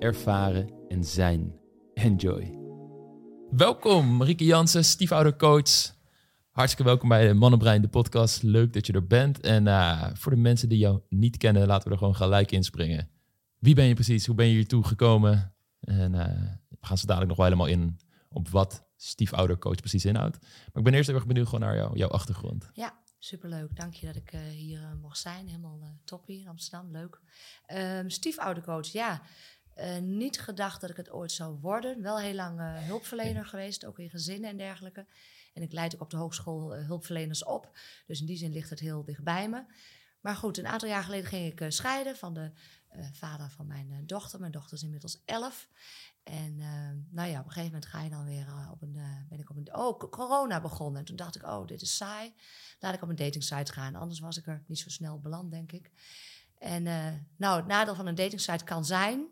ervaren en zijn. Enjoy. Welkom, Marieke Jansen, stiefoudercoach. Hartstikke welkom bij Mannenbrein, de podcast. Leuk dat je er bent. En uh, voor de mensen die jou niet kennen, laten we er gewoon gelijk inspringen. Wie ben je precies? Hoe ben je hier toe gekomen? En uh, we gaan ze dadelijk nog wel helemaal in op wat stiefoudercoach precies inhoudt. Maar ik ben eerst even benieuwd gewoon naar jou, jouw achtergrond. Ja, superleuk. Dank je dat ik uh, hier uh, mocht zijn. Helemaal uh, top hier in Amsterdam. Leuk. Um, stiefoudercoach, ja. Niet gedacht dat ik het ooit zou worden. Wel heel lang hulpverlener geweest, ook in gezinnen en dergelijke. En ik leid ook op de hogeschool hulpverleners op. Dus in die zin ligt het heel dicht bij me. Maar goed, een aantal jaar geleden ging ik scheiden van de vader van mijn dochter. Mijn dochter is inmiddels elf. En nou ja, op een gegeven moment ga je dan weer op een, ben ik op een, oh, corona begonnen. En toen dacht ik, oh, dit is saai. Laat ik op een datingsite gaan. Anders was ik er niet zo snel beland, denk ik. En nou, het nadeel van een datingsite kan zijn,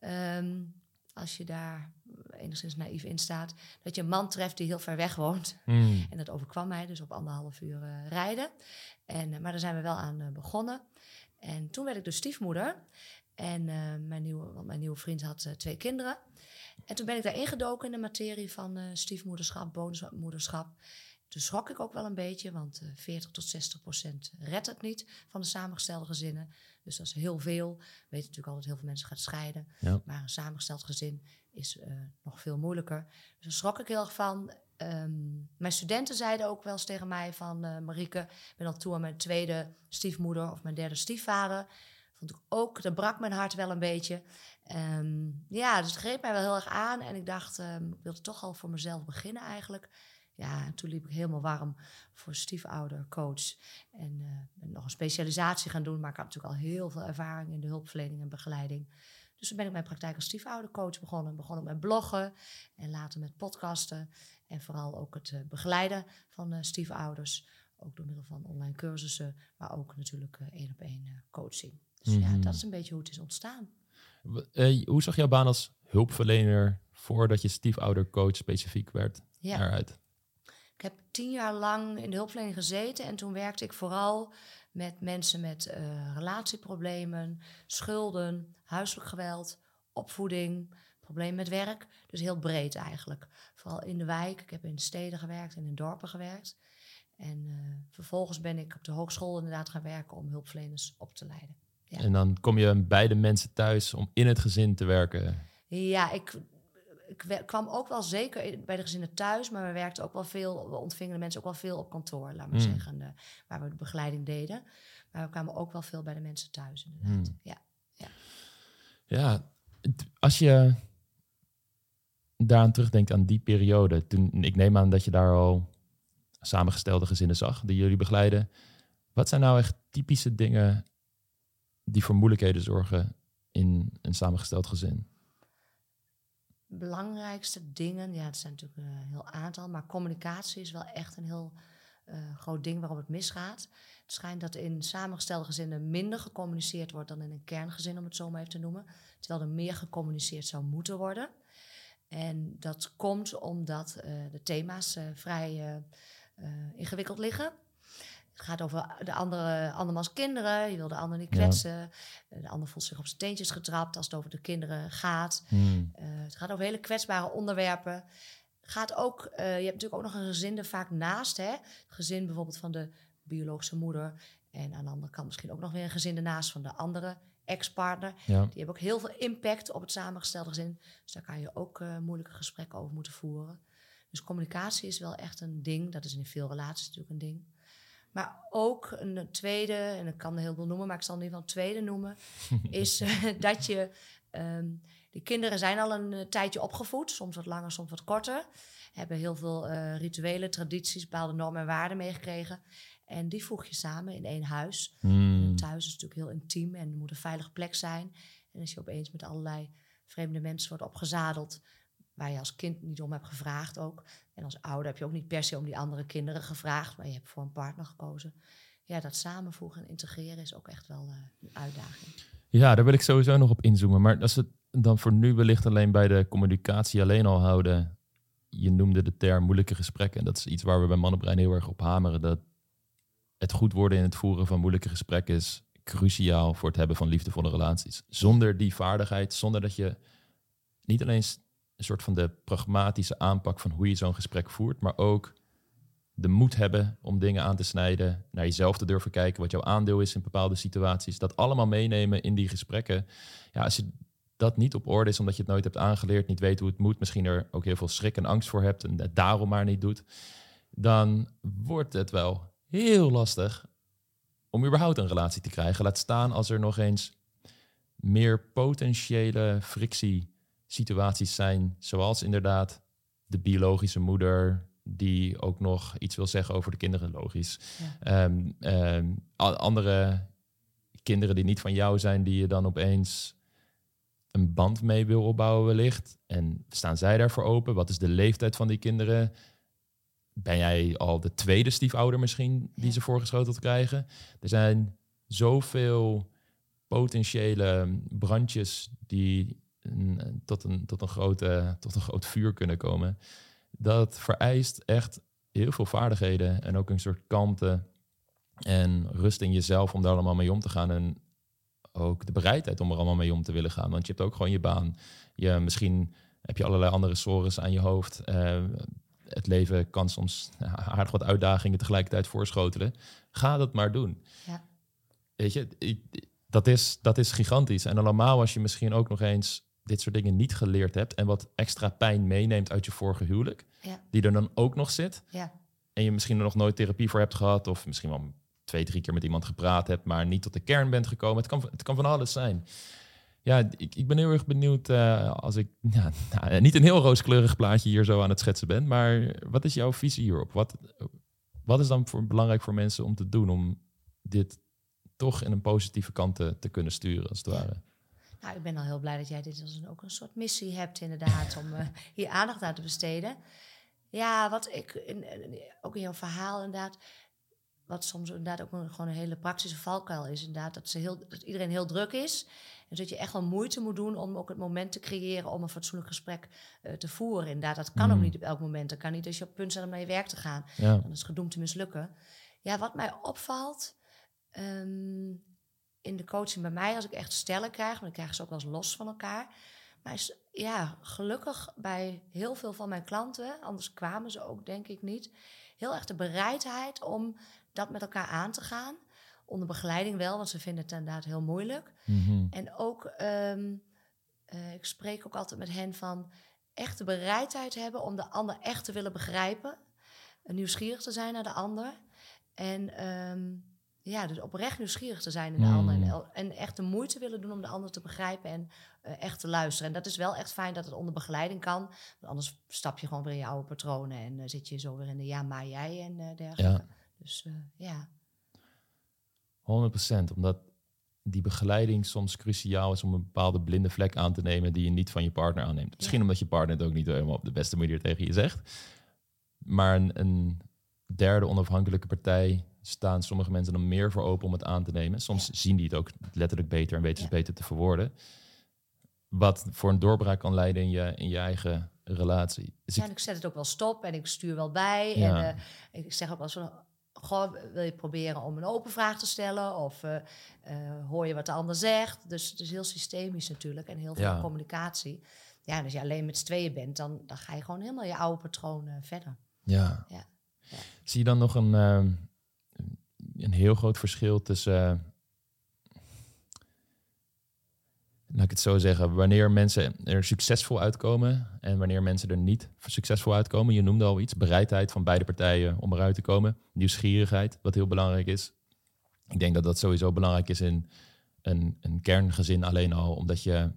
um, als je daar enigszins naïef in staat, dat je een man treft die heel ver weg woont. Mm. En dat overkwam mij dus op anderhalf uur rijden. En, maar daar zijn we wel aan begonnen. En toen werd ik dus stiefmoeder. En mijn, nieuwe, want mijn nieuwe vriend had twee kinderen. En toen ben ik daar ingedoken in de materie van stiefmoederschap, bonusmoederschap. Toen schrok ik ook wel een beetje, want 40 tot 60 procent redt het niet van de samengestelde gezinnen. Dus dat is heel veel. We weten natuurlijk al dat heel veel mensen gaan scheiden. Ja. Maar een samengesteld gezin is nog veel moeilijker. Dus daar schrok ik heel erg van. Um, mijn studenten zeiden ook wel eens tegen mij van... Marieke, ik ben al toe aan mijn tweede stiefmoeder of mijn derde stiefvader vond ik ook, dat brak mijn hart wel een beetje. Um, ja, dus het greep mij wel heel erg aan. En ik dacht, um, ik wilde toch al voor mezelf beginnen eigenlijk. Ja, en toen liep ik helemaal warm voor stiefoudercoach. En uh, ben nog een specialisatie gaan doen. Maar ik had natuurlijk al heel veel ervaring in de hulpverlening en begeleiding. Dus toen ben ik mijn praktijk als stiefoudercoach begonnen. Begonnen met bloggen en later met podcasten. En vooral ook het uh, begeleiden van uh, stiefouders. Ook door middel van online cursussen, maar ook natuurlijk één op één coaching. Dus ja, dat is een beetje hoe het is ontstaan. Hoe zag jouw baan als hulpverlener voordat je stiefoudercoach specifiek werd ja. eruit? Ik heb tien jaar lang in de hulpverlening gezeten en toen werkte ik vooral met mensen met uh, relatieproblemen, schulden, huiselijk geweld, opvoeding, problemen met werk. Dus heel breed eigenlijk. Vooral in de wijk. Ik heb in de steden gewerkt en in dorpen gewerkt. En uh, vervolgens ben ik op de hogeschool inderdaad gaan werken om hulpverleners op te leiden. En dan kom je bij de mensen thuis om in het gezin te werken. Ja, ik, ik kwam ook wel zeker bij de gezinnen thuis, maar we werkten ook wel veel, we ontvingen de mensen ook wel veel op kantoor, laat maar mm. zeggen, uh, waar we de begeleiding deden. Maar we kwamen ook wel veel bij de mensen thuis, inderdaad. Mm. Ja, ja. ja, als je daaraan terugdenkt aan die periode, toen ik neem aan dat je daar al samengestelde gezinnen zag die jullie begeleiden. Wat zijn nou echt typische dingen die voor moeilijkheden zorgen in een samengesteld gezin? Belangrijkste dingen, ja, het zijn natuurlijk een heel aantal, maar communicatie is wel echt een heel uh, groot ding waarom het misgaat. Het schijnt dat in samengestelde gezinnen minder gecommuniceerd wordt dan in een kerngezin, om het zo maar even te noemen. Terwijl er meer gecommuniceerd zou moeten worden. En dat komt omdat uh, de thema's vrij ingewikkeld liggen. Het gaat over de andere, andermans kinderen. Je wil de ander niet kwetsen. De ander voelt zich op zijn teentjes getrapt als het over de kinderen gaat. Hmm. Uh, het gaat over hele kwetsbare onderwerpen. Gaat ook, uh, je hebt natuurlijk ook nog een gezin er vaak naast. Hè? Het gezin bijvoorbeeld van de biologische moeder. En aan de andere kant misschien ook nog weer een gezin ernaast van de andere ex-partner. Ja. Die hebben ook heel veel impact op het samengestelde gezin. Dus daar kan je ook uh, moeilijke gesprekken over moeten voeren. Dus communicatie is wel echt een ding. Dat is in veel relaties natuurlijk een ding. Maar ook een tweede, en ik kan er heel veel noemen, maar ik zal in ieder geval een tweede noemen, is uh, dat je. Um, die kinderen zijn al een uh, tijdje opgevoed, soms wat langer, soms wat korter. Hebben heel veel uh, rituelen, tradities, bepaalde normen en waarden meegekregen. En die voeg je samen in één huis. Mm. thuis is natuurlijk heel intiem en moet een veilige plek zijn. En als je opeens met allerlei vreemde mensen wordt opgezadeld waar je als kind niet om hebt gevraagd ook. En als ouder heb je ook niet per se om die andere kinderen gevraagd, maar je hebt voor een partner gekozen. Ja, dat samenvoegen en integreren is ook echt wel uh, een uitdaging. Ja, daar wil ik sowieso nog op inzoomen. Maar als het dan voor nu wellicht alleen bij de communicatie alleen al houden. Je noemde de term moeilijke gesprekken. En dat is iets waar we bij Mannenbrein heel erg op hameren. Dat het goed worden in het voeren van moeilijke gesprekken is cruciaal voor het hebben van liefdevolle relaties. Zonder die vaardigheid, zonder dat je niet alleen een soort van de pragmatische aanpak van hoe je zo'n gesprek voert, maar ook de moed hebben om dingen aan te snijden, naar jezelf te durven kijken, wat jouw aandeel is in bepaalde situaties. Dat allemaal meenemen in die gesprekken. Ja, als je dat niet op orde is, omdat je het nooit hebt aangeleerd, niet weet hoe het moet, misschien er ook heel veel schrik en angst voor hebt en het daarom maar niet doet, dan wordt het wel heel lastig om überhaupt een relatie te krijgen. Laat staan als er nog eens meer potentiële frictie situaties zijn, zoals inderdaad de biologische moeder, die ook nog iets wil zeggen over de kinderen, logisch. Ehm, ehm, andere kinderen die niet van jou zijn, die je dan opeens een band mee wil opbouwen wellicht. En staan zij daarvoor open? Wat is de leeftijd van die kinderen? Ben jij al de tweede stiefouder misschien die ze voorgeschoteld krijgen? Er zijn zoveel potentiële brandjes die tot, een, tot, een grote, tot een groot vuur kunnen komen. Dat vereist echt heel veel vaardigheden en ook een soort kalmte en rust in jezelf om daar allemaal mee om te gaan. En ook de bereidheid om er allemaal mee om te willen gaan. Want je hebt ook gewoon je baan. Je, misschien heb je allerlei andere sores aan je hoofd. Uh, het leven kan soms aardig wat uitdagingen tegelijkertijd voorschotelen. Ga dat maar doen. Ja. Weet je, dat is, dat is gigantisch. En allemaal als je misschien ook nog eens dit soort dingen niet geleerd hebt en wat extra pijn meeneemt uit je vorige huwelijk, ja. die er dan ook nog zit. Ja. En je misschien er nog nooit therapie voor hebt gehad, of misschien wel twee, drie keer met iemand gepraat hebt, maar niet tot de kern bent gekomen. Het kan, het kan van alles zijn. Ja, ik, ik ben heel erg benieuwd uh, als ik ja, nou, niet een heel rooskleurig plaatje hier zo aan het schetsen ben, maar wat is jouw visie hierop? Wat, wat is dan voor, belangrijk voor mensen om te doen om dit toch in een positieve kant te, te kunnen sturen, als het ware? Nou, ik ben al heel blij dat jij dit als een, ook een soort missie hebt, inderdaad, om uh, hier aandacht aan te besteden. Ja, wat ik, in, ook in jouw verhaal inderdaad, wat soms inderdaad ook een, gewoon een hele praktische valkuil is, inderdaad, dat, ze heel, dat iedereen heel druk is. En dat je echt wel moeite moet doen om ook het moment te creëren om een fatsoenlijk gesprek uh, te voeren. Inderdaad, dat kan ook mm. niet op elk moment. Dat kan niet als je op punt staat om naar je werk te gaan. Ja. Dan is het gedoemd te mislukken. Ja, wat mij opvalt, um, in de coaching bij mij, als ik echt stellen krijg, maar dan krijgen ze ook wel eens los van elkaar. Maar is, ja, gelukkig bij heel veel van mijn klanten, anders kwamen ze ook denk ik niet, heel erg de bereidheid om dat met elkaar aan te gaan. Onder begeleiding wel, want ze vinden het inderdaad heel moeilijk. Mhm. En ook, ehm, eh, ik spreek ook altijd met hen van echt de bereidheid hebben om de ander echt te willen begrijpen. Nieuwsgierig te zijn naar de ander. En um, ja, dus oprecht nieuwsgierig te zijn in de ander. En, hmm. en, echt de moeite willen doen om de ander te begrijpen en uh, echt te luisteren. En dat is wel echt fijn dat het onder begeleiding kan. Want anders stap je gewoon weer in je oude patronen en uh, zit je zo weer in de ja, maar jij en uh, dergelijke. Ja. Dus ja. 100%, omdat die begeleiding soms cruciaal is om een bepaalde blinde vlek aan te nemen die je niet van je partner aanneemt. Misschien omdat je partner het ook niet helemaal op de beste manier tegen je zegt. Maar een, een derde onafhankelijke partij staan sommige mensen dan meer voor open om het aan te nemen. Soms zien die het ook letterlijk beter en weten ze beter te verwoorden. Wat voor een doorbraak kan leiden in je, in je eigen relatie. Dus ja, ik... ik zet het ook wel stop en ik stuur wel bij. En uh, ik zeg ook wel goh, wil je proberen om een open vraag te stellen? Of uh, uh, hoor je wat de ander zegt? Dus het is heel systemisch natuurlijk en heel veel communicatie. Ja, en als je alleen met z'n tweeën bent, dan, dan ga je gewoon helemaal je oude patroon verder. Ja. ja. Zie je dan nog een, een heel groot verschil tussen. Uh, laat ik het zo zeggen, wanneer mensen er succesvol uitkomen en wanneer mensen er niet succesvol uitkomen. Je noemde al iets, bereidheid van beide partijen om eruit te komen. Nieuwsgierigheid, wat heel belangrijk is. Ik denk dat dat sowieso belangrijk is in een, een kerngezin alleen al, omdat je,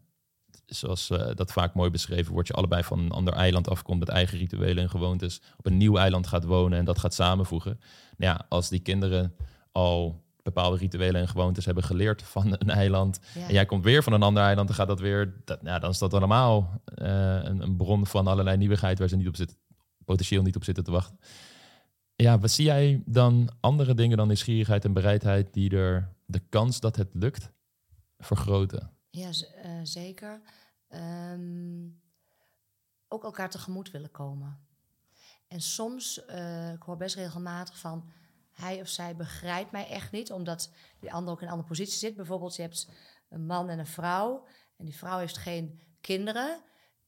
zoals uh, dat vaak mooi beschreven wordt, je allebei van een ander eiland afkomt met eigen rituelen en gewoontes, op een nieuw eiland gaat wonen en dat gaat samenvoegen. Nou ja, als die kinderen al bepaalde rituelen en gewoontes hebben geleerd van een eiland. Ja. En jij komt weer van een ander eiland, dan gaat dat weer. Dat, nou, dan is dat allemaal eh, een, een bron van allerlei nieuwigheid waar ze niet op zitten, potentieel niet op zitten te wachten. Ja, wat zie jij dan andere dingen dan nieuwsgierigheid en bereidheid die er de kans dat het lukt vergroten? Ja, eh, zeker. Ehm, ook elkaar tegemoet willen komen. En soms, eh, ik hoor best regelmatig van... hij of zij begrijpt mij echt niet... omdat die ander ook in een andere positie zit. Bijvoorbeeld, je hebt een man en een vrouw... en die vrouw heeft geen kinderen...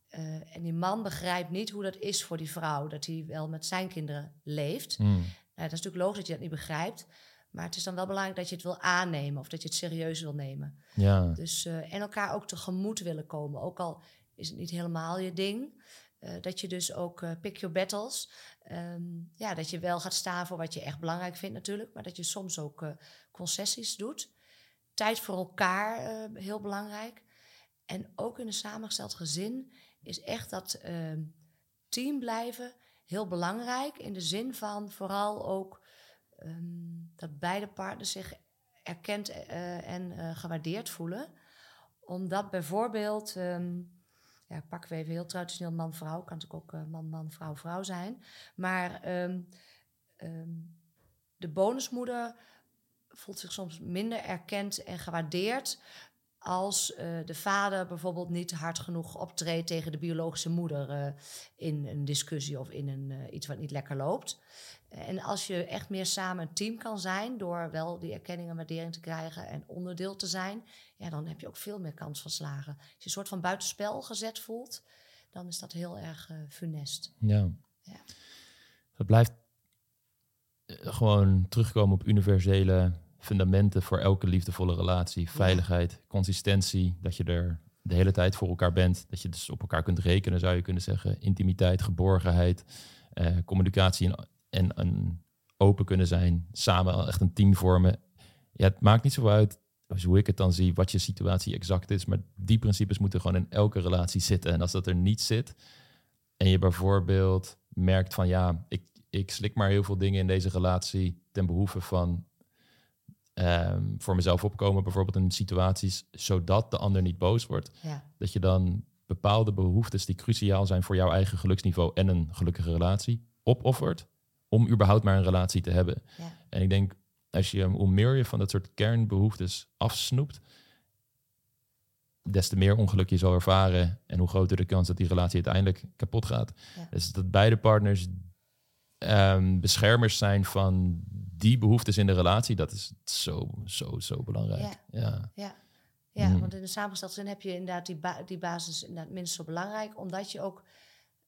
eh, en die man begrijpt niet hoe dat is voor die vrouw... dat hij wel met zijn kinderen leeft. Hmm. Nou, dat is natuurlijk logisch dat je dat niet begrijpt... maar het is dan wel belangrijk dat je het wil aannemen... of dat je het serieus wil nemen. Ja, Dus, eh, en elkaar ook tegemoet willen komen. Ook al is het niet helemaal je ding. Eh, dat je dus ook eh, pick your battles. Ehm, ja, dat je wel gaat staan voor wat je echt belangrijk vindt natuurlijk. Maar dat je soms ook eh, concessies doet. Tijd voor elkaar, eh, heel belangrijk. En ook in een samengesteld gezin is echt dat ehm, team blijven heel belangrijk. In de zin van vooral ook ehm, dat beide partners zich erkend en gewaardeerd voelen. Omdat bijvoorbeeld, ehm, ja, pakken we even heel traditioneel man-vrouw, kan natuurlijk ook eh, man-man, vrouw-vrouw zijn. Maar ehm, ehm, de bonusmoeder voelt zich soms minder erkend en gewaardeerd als eh, de vader bijvoorbeeld niet hard genoeg optreedt tegen de biologische moeder eh, in een discussie of in een, eh, iets wat niet lekker loopt. En als je echt meer samen een team kan zijn door wel die erkenning en waardering te krijgen en onderdeel te zijn, ja, dan heb je ook veel meer kans van slagen. Als je een soort van buitenspel gezet voelt, dan is dat heel erg funest. ja. Ja. Het blijft gewoon terugkomen op universele fundamenten voor elke liefdevolle relatie. Veiligheid, consistentie, dat je er de hele tijd voor elkaar bent. Dat je dus op elkaar kunt rekenen, zou je kunnen zeggen. Intimiteit, geborgenheid, eh, communicatie en, en, en open kunnen zijn. Samen echt een team vormen. Ja, het maakt niet zo uit, dus hoe ik het dan zie, wat je situatie exact is. Maar die principes moeten gewoon in elke relatie zitten. En als dat er niet zit, en je bijvoorbeeld merkt van ja, ik, ik slik maar heel veel dingen in deze relatie ten behoeve van ehm, voor mezelf opkomen, bijvoorbeeld in situaties, zodat de ander niet boos wordt. Ja, Dat je dan bepaalde behoeftes die cruciaal zijn voor jouw eigen geluksniveau en een gelukkige relatie opoffert om überhaupt maar een relatie te hebben. ja, En ik denk, als je, hoe meer je van dat soort kernbehoeftes afsnoept, des te meer ongeluk je zal ervaren en hoe groter de kans dat die relatie uiteindelijk kapot gaat. Ja. Dus dat beide partners ehm, beschermers zijn van die behoeftes in de relatie, dat is zo, zo, zo belangrijk. Ja. Ja. ja. Ja, Mhm. want in een samengesteld zin heb je inderdaad die, ba die basis inderdaad minstens zo belangrijk, omdat je ook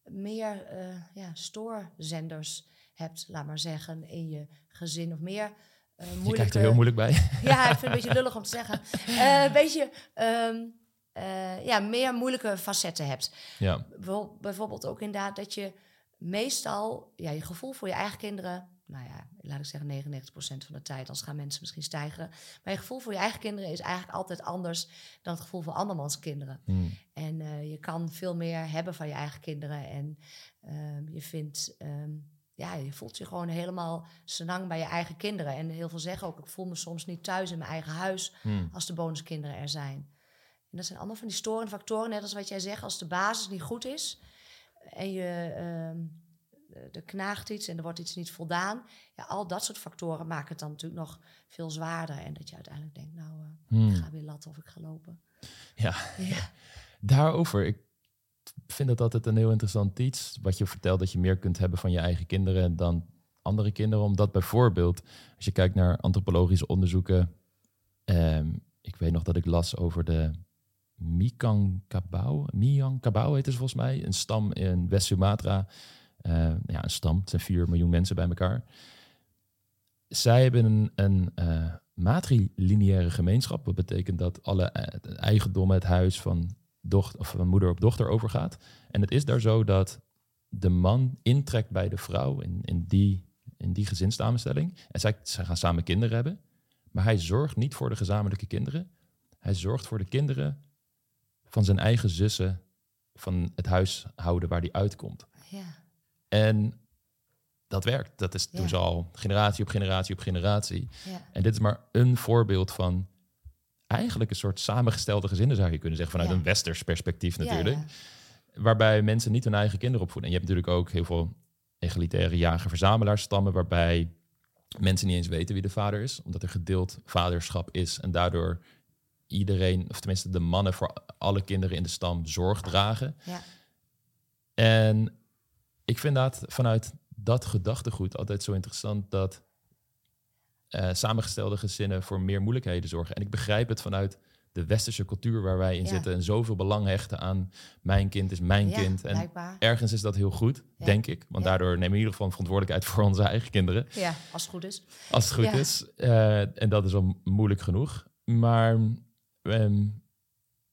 meer eh, ja, stoorzenders hebt, laat maar zeggen, in je gezin of meer eh Je kijkt er heel moeilijk bij. Ja, ik vind het een beetje lullig om te zeggen. Eh, een beetje, ehm, eh, ja, meer moeilijke facetten hebt. ja. Bijvoorbeeld ook inderdaad dat je meestal ja, je gevoel voor je eigen kinderen, nou ja, laat ik zeggen 99% van de tijd, anders gaan mensen misschien stijgen. Maar je gevoel voor je eigen kinderen is eigenlijk altijd anders dan het gevoel voor andermans kinderen. Hmm. En eh, je kan veel meer hebben van je eigen kinderen. En ehm, je vindt, ehm, ja, je voelt je gewoon helemaal senang bij je eigen kinderen. En heel veel zeggen ook, ik voel me soms niet thuis in mijn eigen huis Hmm. als de bonuskinderen er zijn. En dat zijn allemaal van die storende factoren, net als wat jij zegt, als de basis niet goed is en je ehm, er knaagt iets en er wordt iets niet voldaan. Ja, al dat soort factoren maken het dan natuurlijk nog veel zwaarder. En dat je uiteindelijk denkt, nou, eh, Hmm. ik ga weer latten of ik ga lopen. Ja. Ja, Daarover, ik vind dat altijd een heel interessant iets. Wat je vertelt, dat je meer kunt hebben van je eigen kinderen dan andere kinderen. Omdat bijvoorbeeld, als je kijkt naar antropologische onderzoeken. ehm, ik weet nog dat ik las over de Mikangkabau. Miangkabau heet het volgens mij. Een stam in West-Sumatra. Eh, ja, een stam. Het zijn 4 miljoen mensen bij elkaar. Zij hebben een, eh, matrilineaire gemeenschap. Dat betekent dat alle eh, het eigendom, het huis van, dochter, of van moeder op dochter overgaat. En het is daar zo dat de man intrekt bij de vrouw in, in, die, in die gezinssamenstelling. En zij, zij gaan samen kinderen hebben. Maar hij zorgt niet voor de gezamenlijke kinderen. Hij zorgt voor de kinderen van zijn eigen zussen van het huishouden waar hij uitkomt. ja, En dat werkt. Dat is doen Ja. ze al generatie op generatie op generatie. Ja. En dit is maar een voorbeeld van eigenlijk een soort samengestelde gezinnen, zou je kunnen zeggen, vanuit Ja. een westers perspectief natuurlijk. Waarbij mensen niet hun eigen kinderen opvoeden. En je hebt natuurlijk ook heel veel egalitaire jager-verzamelaarsstammen, waarbij mensen niet eens weten wie de vader is, omdat er gedeeld vaderschap is. En daardoor iedereen, of tenminste de mannen voor alle kinderen in de stam zorg dragen. Ja. En ik vind dat vanuit dat gedachtegoed altijd zo interessant dat eh, samengestelde gezinnen voor meer moeilijkheden zorgen. En ik begrijp het vanuit de westerse cultuur waar wij in Ja. zitten en zoveel belang hechten aan mijn kind is mijn Ja, kind. En blijkbaar. ergens is dat heel goed, Ja. denk ik. Want daardoor nemen we in ieder geval verantwoordelijkheid voor onze eigen kinderen. Ja, als het goed is. Als het goed is. Eh, en dat is al moeilijk genoeg. Maar ehm,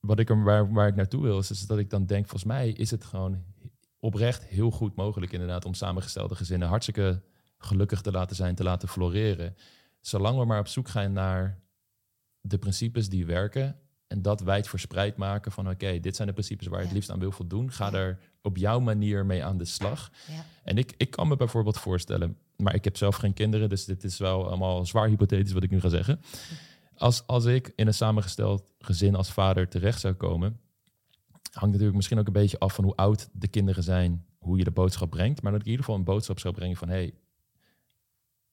wat ik er, waar, waar ik naartoe wil, is, is dat ik dan denk, volgens mij is het gewoon oprecht heel goed mogelijk inderdaad om samengestelde gezinnen hartstikke gelukkig te laten zijn, te laten floreren. Zolang we maar op zoek gaan naar de principes die werken en dat wijd verspreid maken van oké, dit zijn de principes waar je het liefst aan wil voldoen. Ga Ja. er op jouw manier mee aan de slag. Ja. En ik, ik kan me bijvoorbeeld voorstellen, maar ik heb zelf geen kinderen, dus dit is wel allemaal zwaar hypothetisch wat ik nu ga zeggen. Als, als ik in een samengesteld gezin als vader terecht zou komen, hangt natuurlijk misschien ook een beetje af van hoe oud de kinderen zijn, hoe je de boodschap brengt. Maar dat ik in ieder geval een boodschap zou brengen van, hé, hey,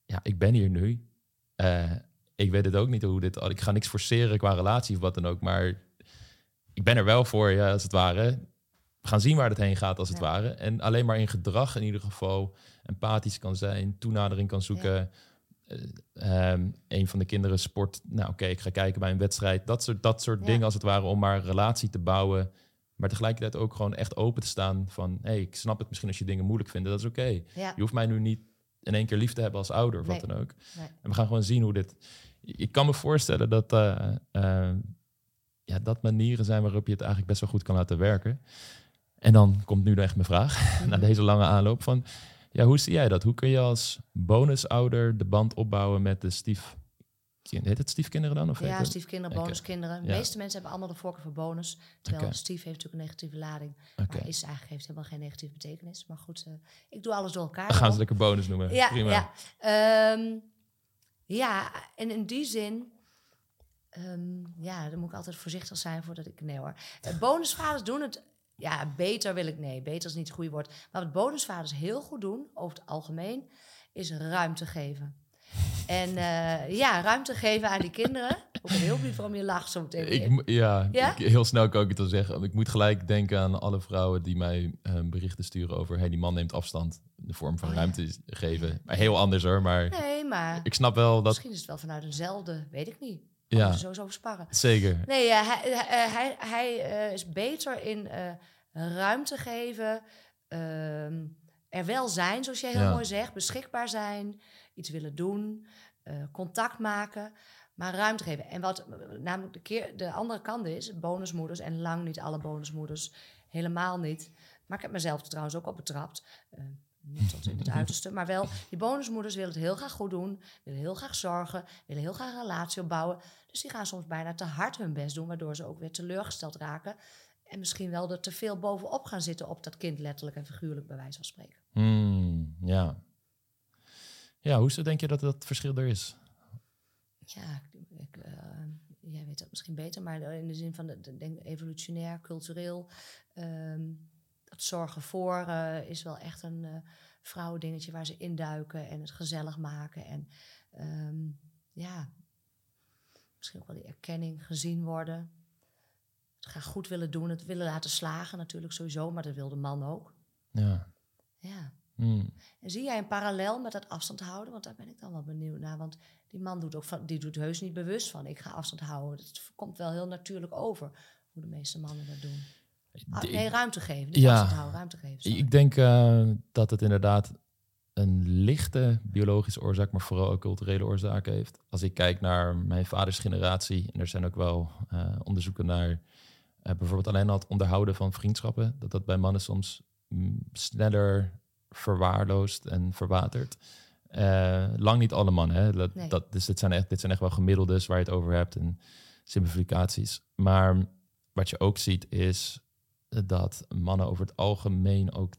ja, ik ben hier nu. Eh, ik weet het ook niet hoe dit, ik ga niks forceren qua relatie of wat dan ook, maar ik ben er wel voor je, als het ware. We gaan zien waar het heen gaat, als het Ja. ware. En alleen maar in gedrag in ieder geval empathisch kan zijn, toenadering kan zoeken. Eh, ehm, een van de kinderen sport, nou oké, ik ga kijken bij een wedstrijd. Dat soort, dat soort Ja. dingen als het ware om maar relatie te bouwen. Maar tegelijkertijd ook gewoon echt open te staan van... hé, hey, ik snap het misschien als je dingen moeilijk vindt, dat is oké. Ja. Je hoeft mij nu niet in één keer lief te hebben als ouder of wat dan ook. Nee. En we gaan gewoon zien hoe dit... Ik kan me voorstellen dat eh, eh, ja, dat manieren zijn waarop je het eigenlijk best wel goed kan laten werken. En dan komt nu echt mijn vraag, na Mhm. deze lange aanloop van... Ja, hoe zie jij dat? Hoe kun je als bonusouder de band opbouwen met de stief... Heet het stiefkinderen dan? Of Ja, stiefkinderen, bonuskinderen. De Ja. meeste mensen hebben allemaal de voorkeur voor bonus. Terwijl stief heeft natuurlijk een negatieve lading. Oké. Maar is eigenlijk heeft helemaal geen negatieve betekenis. Maar goed, eh, ik doe alles door elkaar. Dan gaan ze lekker bonus noemen. Ja, Prima. ja. Ehm, ja, en in die zin... ehm, ja, dan moet ik altijd voorzichtig zijn voordat ik... Nee hoor. Eh, bonusvaders doen het... Ja, beter wil ik... Nee, beter is niet het goede woord. Maar wat bonusvaders heel goed doen, over het algemeen... is ruimte geven. En eh, ja, ruimte geven aan die kinderen. Ik ben heel benieuwd waarom je lacht zo meteen. Ik, ja, Ja? Ik, heel snel kan ik het wel zeggen. Ik moet gelijk denken aan alle vrouwen die mij eh, berichten sturen over... hey, die man neemt afstand in de vorm van Oh, ja. ruimte geven. Maar heel anders hoor, maar Nee, maar ik snap wel dat... misschien is het wel vanuit eenzelfde, weet ik niet. Ja. Sowieso over sparren. Zeker. Nee, ja, hij, hij, eh, is beter in eh, ruimte geven, ehm, er wel zijn, zoals jij heel Ja. mooi zegt, beschikbaar zijn, iets willen doen, eh, contact maken, maar ruimte geven. En wat namelijk de, keer, de andere kant is, bonusmoeders, en lang niet alle bonusmoeders, helemaal niet. Maar ik heb mezelf er trouwens ook op betrapt. eh, niet tot in het uiterste, maar wel, die bonusmoeders willen het heel graag goed doen, willen heel graag zorgen, willen heel graag een relatie opbouwen. Dus die gaan soms bijna te hard hun best doen, waardoor ze ook weer teleurgesteld raken. En misschien wel er te veel bovenop gaan zitten op dat kind, letterlijk en figuurlijk, bij wijze van spreken. Hmm, ja. Ja, hoezo denk je dat dat verschil er is? Ja, ik, eh, jij weet dat misschien beter, maar in de zin van de, de- denk evolutionair, cultureel. ehm, het zorgen voor eh, is wel echt een eh vrouwendingetje waar ze induiken en het gezellig maken. En ehm, ja, misschien ook wel die erkenning, gezien worden. Het graag goed willen doen, het willen laten slagen natuurlijk sowieso, maar dat wil de man ook. Ja. Ja. Hmm. En zie jij een parallel met dat afstand houden? Want daar ben ik dan wel benieuwd naar. Want die man doet ook van, die doet heus niet bewust van ik ga afstand houden. Het komt wel heel natuurlijk over hoe de meeste mannen dat doen. Ah, nee, ruimte geven. Niet Ja. afstand houden, ruimte geven. sorry. Ik denk eh, dat het inderdaad een lichte biologische oorzaak, maar vooral ook culturele oorzaak heeft. Als ik kijk naar mijn vaders generatie, en er zijn ook wel eh, onderzoeken naar eh, bijvoorbeeld alleen al het onderhouden van vriendschappen, dat dat bij mannen soms mm, sneller verwaarloosd en verwatert. Eh, lang niet alle mannen, hè? Dat, Nee. dat, dus dit zijn, echt, dit zijn echt wel gemiddeldes waar je het over hebt en simplificaties. Maar wat je ook ziet is dat mannen over het algemeen ook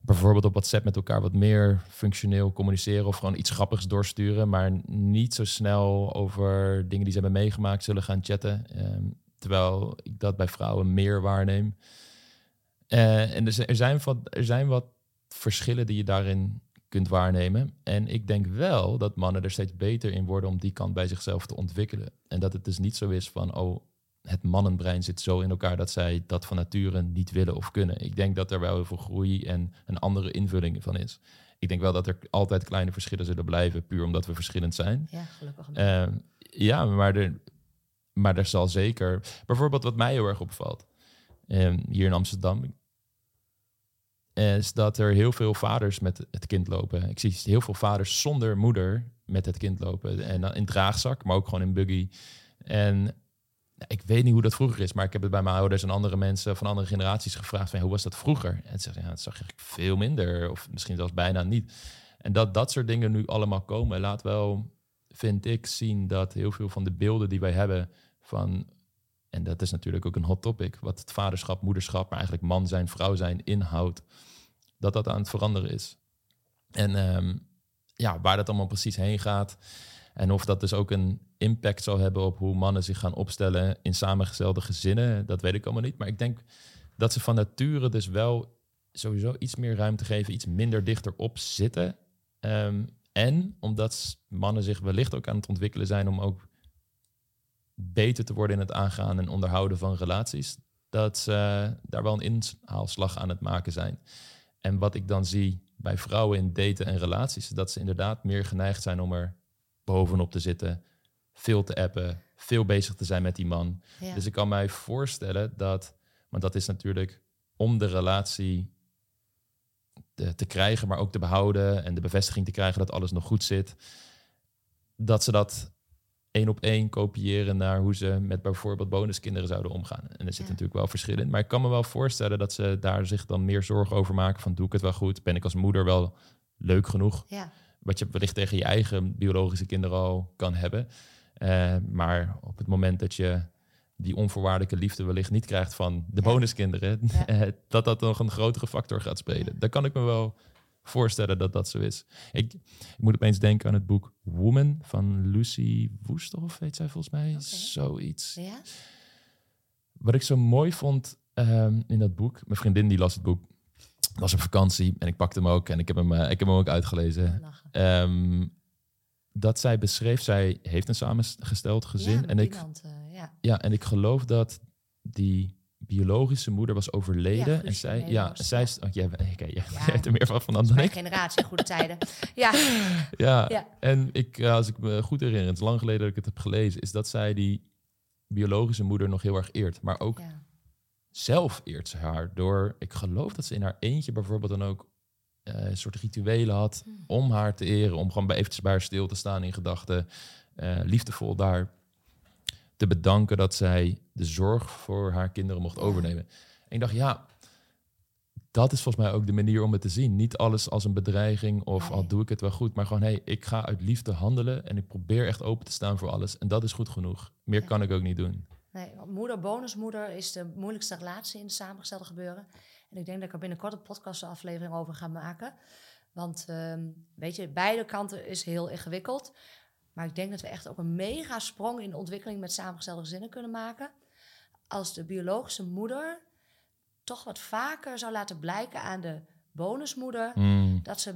bijvoorbeeld op WhatsApp met elkaar wat meer functioneel communiceren of gewoon iets grappigs doorsturen, maar niet zo snel over dingen die ze hebben meegemaakt zullen gaan chatten. Ehm, terwijl ik dat bij vrouwen meer waarneem. Uh, en er zijn, wat, er zijn wat verschillen die je daarin kunt waarnemen. En ik denk wel dat mannen er steeds beter in worden om die kant bij zichzelf te ontwikkelen. En dat het dus niet zo is van, oh, het mannenbrein zit zo in elkaar dat zij dat van nature niet willen of kunnen. Ik denk dat er wel heel veel groei en een andere invulling van is. Ik denk wel dat er altijd kleine verschillen zullen blijven, puur omdat we verschillend zijn. Ja, gelukkig. Uh, ja, maar er, maar er zal zeker... Bijvoorbeeld wat mij heel erg opvalt, uh, hier in Amsterdam, is dat er heel veel vaders met het kind lopen. Ik zie heel veel vaders zonder moeder met het kind lopen. En in draagzak, maar ook gewoon in buggy. En ik weet niet hoe dat vroeger is, maar ik heb het bij mijn ouders en andere mensen van andere generaties gevraagd van hoe was dat vroeger? En ze zeggen, ja, dat zag ik veel minder of misschien zelfs bijna niet. En dat dat soort dingen nu allemaal komen, laat wel, vind ik, zien dat heel veel van de beelden die wij hebben van, en dat is natuurlijk ook een hot topic, wat het vaderschap, moederschap, maar eigenlijk man zijn, vrouw zijn inhoudt, dat dat aan het veranderen is. En ehm, ja, waar dat allemaal precies heen gaat. En of dat dus ook een impact zal hebben op hoe mannen zich gaan opstellen in samengestelde gezinnen, dat weet ik allemaal niet. Maar ik denk dat ze van nature dus wel sowieso iets meer ruimte geven, iets minder dichter op zitten. Ehm, en omdat mannen zich wellicht ook aan het ontwikkelen zijn om ook beter te worden in het aangaan en onderhouden van relaties, dat ze daar wel een inhaalslag aan het maken zijn. En wat ik dan zie bij vrouwen in daten en relaties, dat ze inderdaad meer geneigd zijn om er bovenop te zitten, veel te appen, veel bezig te zijn met die man. Dus ik kan mij voorstellen dat, want dat is natuurlijk om de relatie te, te, krijgen, maar ook te behouden en de bevestiging te krijgen dat alles nog goed zit, dat ze dat één op één kopiëren naar hoe ze met bijvoorbeeld bonuskinderen zouden omgaan. En er zit natuurlijk wel verschil in. Maar ik kan me wel voorstellen dat ze daar zich dan meer zorgen over maken van doe ik het wel goed? Ben ik als moeder wel leuk genoeg? Ja wat je wellicht tegen je eigen biologische kinderen al kan hebben. Uh, maar op het moment dat je die onvoorwaardelijke liefde wellicht niet krijgt van de bonuskinderen, eh, dat dat nog een grotere factor gaat spelen. Daar kan ik me wel voorstellen dat dat zo is. Ik, ik, moet opeens denken aan het boek Woman van Lucy Woesthoff, weet zij volgens mij. Zoiets. Ja? Wat ik zo mooi vond um, in dat boek, mijn vriendin die las het boek, was op vakantie en ik pakte hem ook en ik heb hem, uh, ik heb hem ook uitgelezen. Um, dat zij beschreef, zij heeft een samengesteld gezin. Ja, en ik, uh, ja. ja, en ik geloof dat die biologische moeder was overleden. Ja, en zij, ja, zij is. Oh, jij, okay, jij ja, hebt er meer van van dan ik. generatie, goede tijden. Ja. ja. ja. En ik, als ik me goed herinner, het is lang geleden dat ik het heb gelezen, is dat zij die biologische moeder nog heel erg eert. Maar ook zelf eert ze haar door, ik geloof dat ze in haar eentje bijvoorbeeld dan ook uh, een soort rituelen had hmm. om haar te eren, om gewoon bij eventjes bij haar stil te staan in gedachten, uh, liefdevol daar te bedanken dat zij de zorg voor haar kinderen mocht overnemen. En ik dacht, ja, dat is volgens mij ook de manier om het te zien. Niet alles als een bedreiging of al doe ik het wel goed, maar gewoon hey, ik ga uit liefde handelen en ik probeer echt open te staan voor alles. En dat is goed genoeg. Meer kan ik ook niet doen. Nee, moeder, bonusmoeder is de moeilijkste relatie in het samengestelde gebeuren. En ik denk dat ik er binnenkort een podcastaflevering over ga maken. Want uh, weet je, beide kanten is heel ingewikkeld. Maar ik denk dat we echt ook een mega sprong in de ontwikkeling met samengestelde gezinnen kunnen maken. Als de biologische moeder toch wat vaker zou laten blijken aan de bonusmoeder. Mm. Dat ze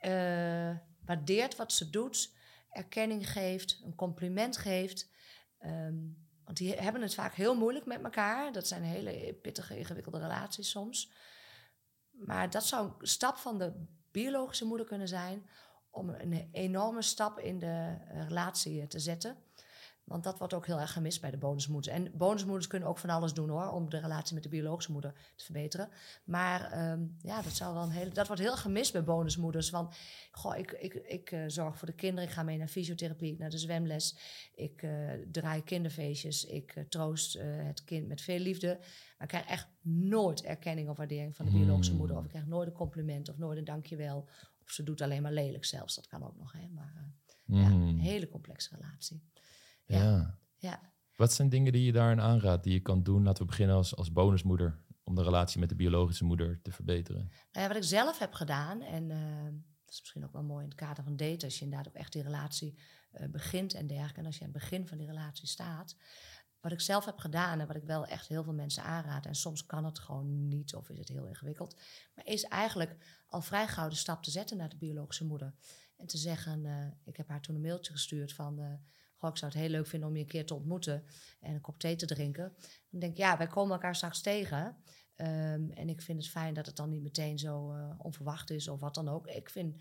uh, waardeert wat ze doet, erkenning geeft, een compliment geeft. Um, want die hebben het vaak heel moeilijk met elkaar. Dat zijn hele pittige, ingewikkelde relaties soms. Maar dat zou een stap van de biologische moeder kunnen zijn om een enorme stap in de relatie te zetten. Want dat wordt ook heel erg gemist bij de bonusmoeders. En bonusmoeders kunnen ook van alles doen hoor, om de relatie met de biologische moeder te verbeteren. Maar ehm, ja, dat, zou wel een hele, dat wordt heel gemist bij bonusmoeders. Want goh, ik, ik, ik uh, zorg voor de kinderen, ik ga mee naar fysiotherapie, naar de zwemles. Ik uh, draai kinderfeestjes, ik uh, troost het kind met veel liefde. Maar ik krijg echt nooit erkenning of waardering van de biologische moeder. Of ik krijg nooit een compliment of nooit een dankjewel. Of ze doet alleen maar lelijk zelfs, dat kan ook nog. Hè? Maar ja, een hmm. hele complexe relatie. Ja. ja. Wat zijn dingen die je daarin aanraadt, die je kan doen? Laten we beginnen als, als bonusmoeder om de relatie met de biologische moeder te verbeteren? Nou ja, wat ik zelf heb gedaan, en uh, dat is misschien ook wel mooi in het kader van daten, als je inderdaad ook echt die relatie uh, begint en dergelijke, en als je aan het begin van die relatie staat, wat ik zelf heb gedaan en wat ik wel echt heel veel mensen aanraad, en soms kan het gewoon niet of is het heel ingewikkeld, maar is eigenlijk al vrij gauw de stap te zetten naar de biologische moeder. En te zeggen, uh, ik heb haar toen een mailtje gestuurd van, uh, goh, ik zou het heel leuk vinden om je een keer te ontmoeten en een kop thee te drinken. Dan denk ik, ja, wij komen elkaar straks tegen. Um, en ik vind het fijn dat het dan niet meteen zo uh, onverwacht is of wat dan ook. Ik vind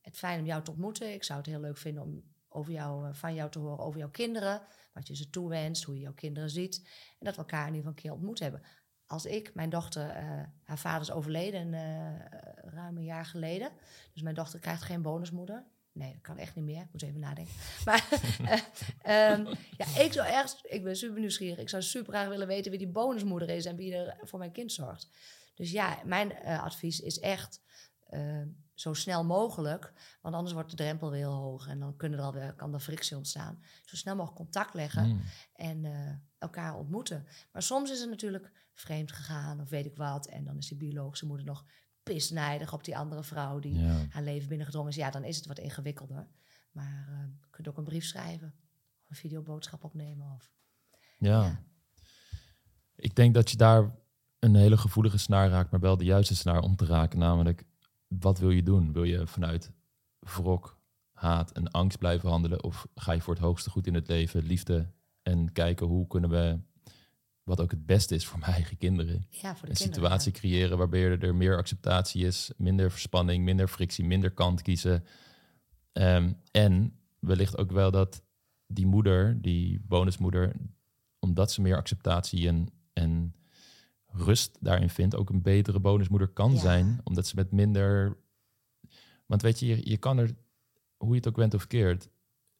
het fijn om jou te ontmoeten. Ik zou het heel leuk vinden om over jou, van jou te horen over jouw kinderen. Wat je ze toewenst, hoe je jouw kinderen ziet. En dat we elkaar in ieder geval een keer ontmoet hebben. Als ik, mijn dochter, haar vader is overleden ruim een jaar geleden. Dus mijn dochter krijgt geen bonusmoeder. Nee, dat kan echt niet meer. Ik moet even nadenken. Maar uh, um, ja, ik zou ergens, ik ben super nieuwsgierig. Ik zou super graag willen weten wie die bonusmoeder is en wie er voor mijn kind zorgt. Dus ja, mijn advies is echt uh, zo snel mogelijk, want anders wordt de drempel weer heel hoog en dan kunnen er alweer, kan er frictie ontstaan. Zo snel mogelijk contact leggen mm. en elkaar ontmoeten. Maar soms is het natuurlijk vreemd gegaan of weet ik wat en dan is die biologische moeder nog pisnijdig op die andere vrouw die ja. haar leven binnengedrongen is. Ja, dan is het wat ingewikkelder. Maar uh, je kunt ook een brief schrijven. Of een videoboodschap opnemen. Of, ja. ja. Ik denk dat je daar een hele gevoelige snaar raakt, maar wel de juiste snaar om te raken. Namelijk, wat wil je doen? Wil je vanuit wrok, haat en angst blijven handelen? Of ga je voor het hoogste goed in het leven, liefde en kijken hoe kunnen we wat ook het beste is voor mijn eigen kinderen. Ja, voor de een kinderen, situatie ja. creëren waarbij er meer acceptatie is, minder verspanning, minder frictie, minder kant kiezen. Um, en wellicht ook wel dat die moeder, die bonusmoeder, omdat ze meer acceptatie en, en rust daarin vindt, ook een betere bonusmoeder kan ja. zijn. Omdat ze met minder. Want weet je, je, je kan er, hoe je het ook went of keert,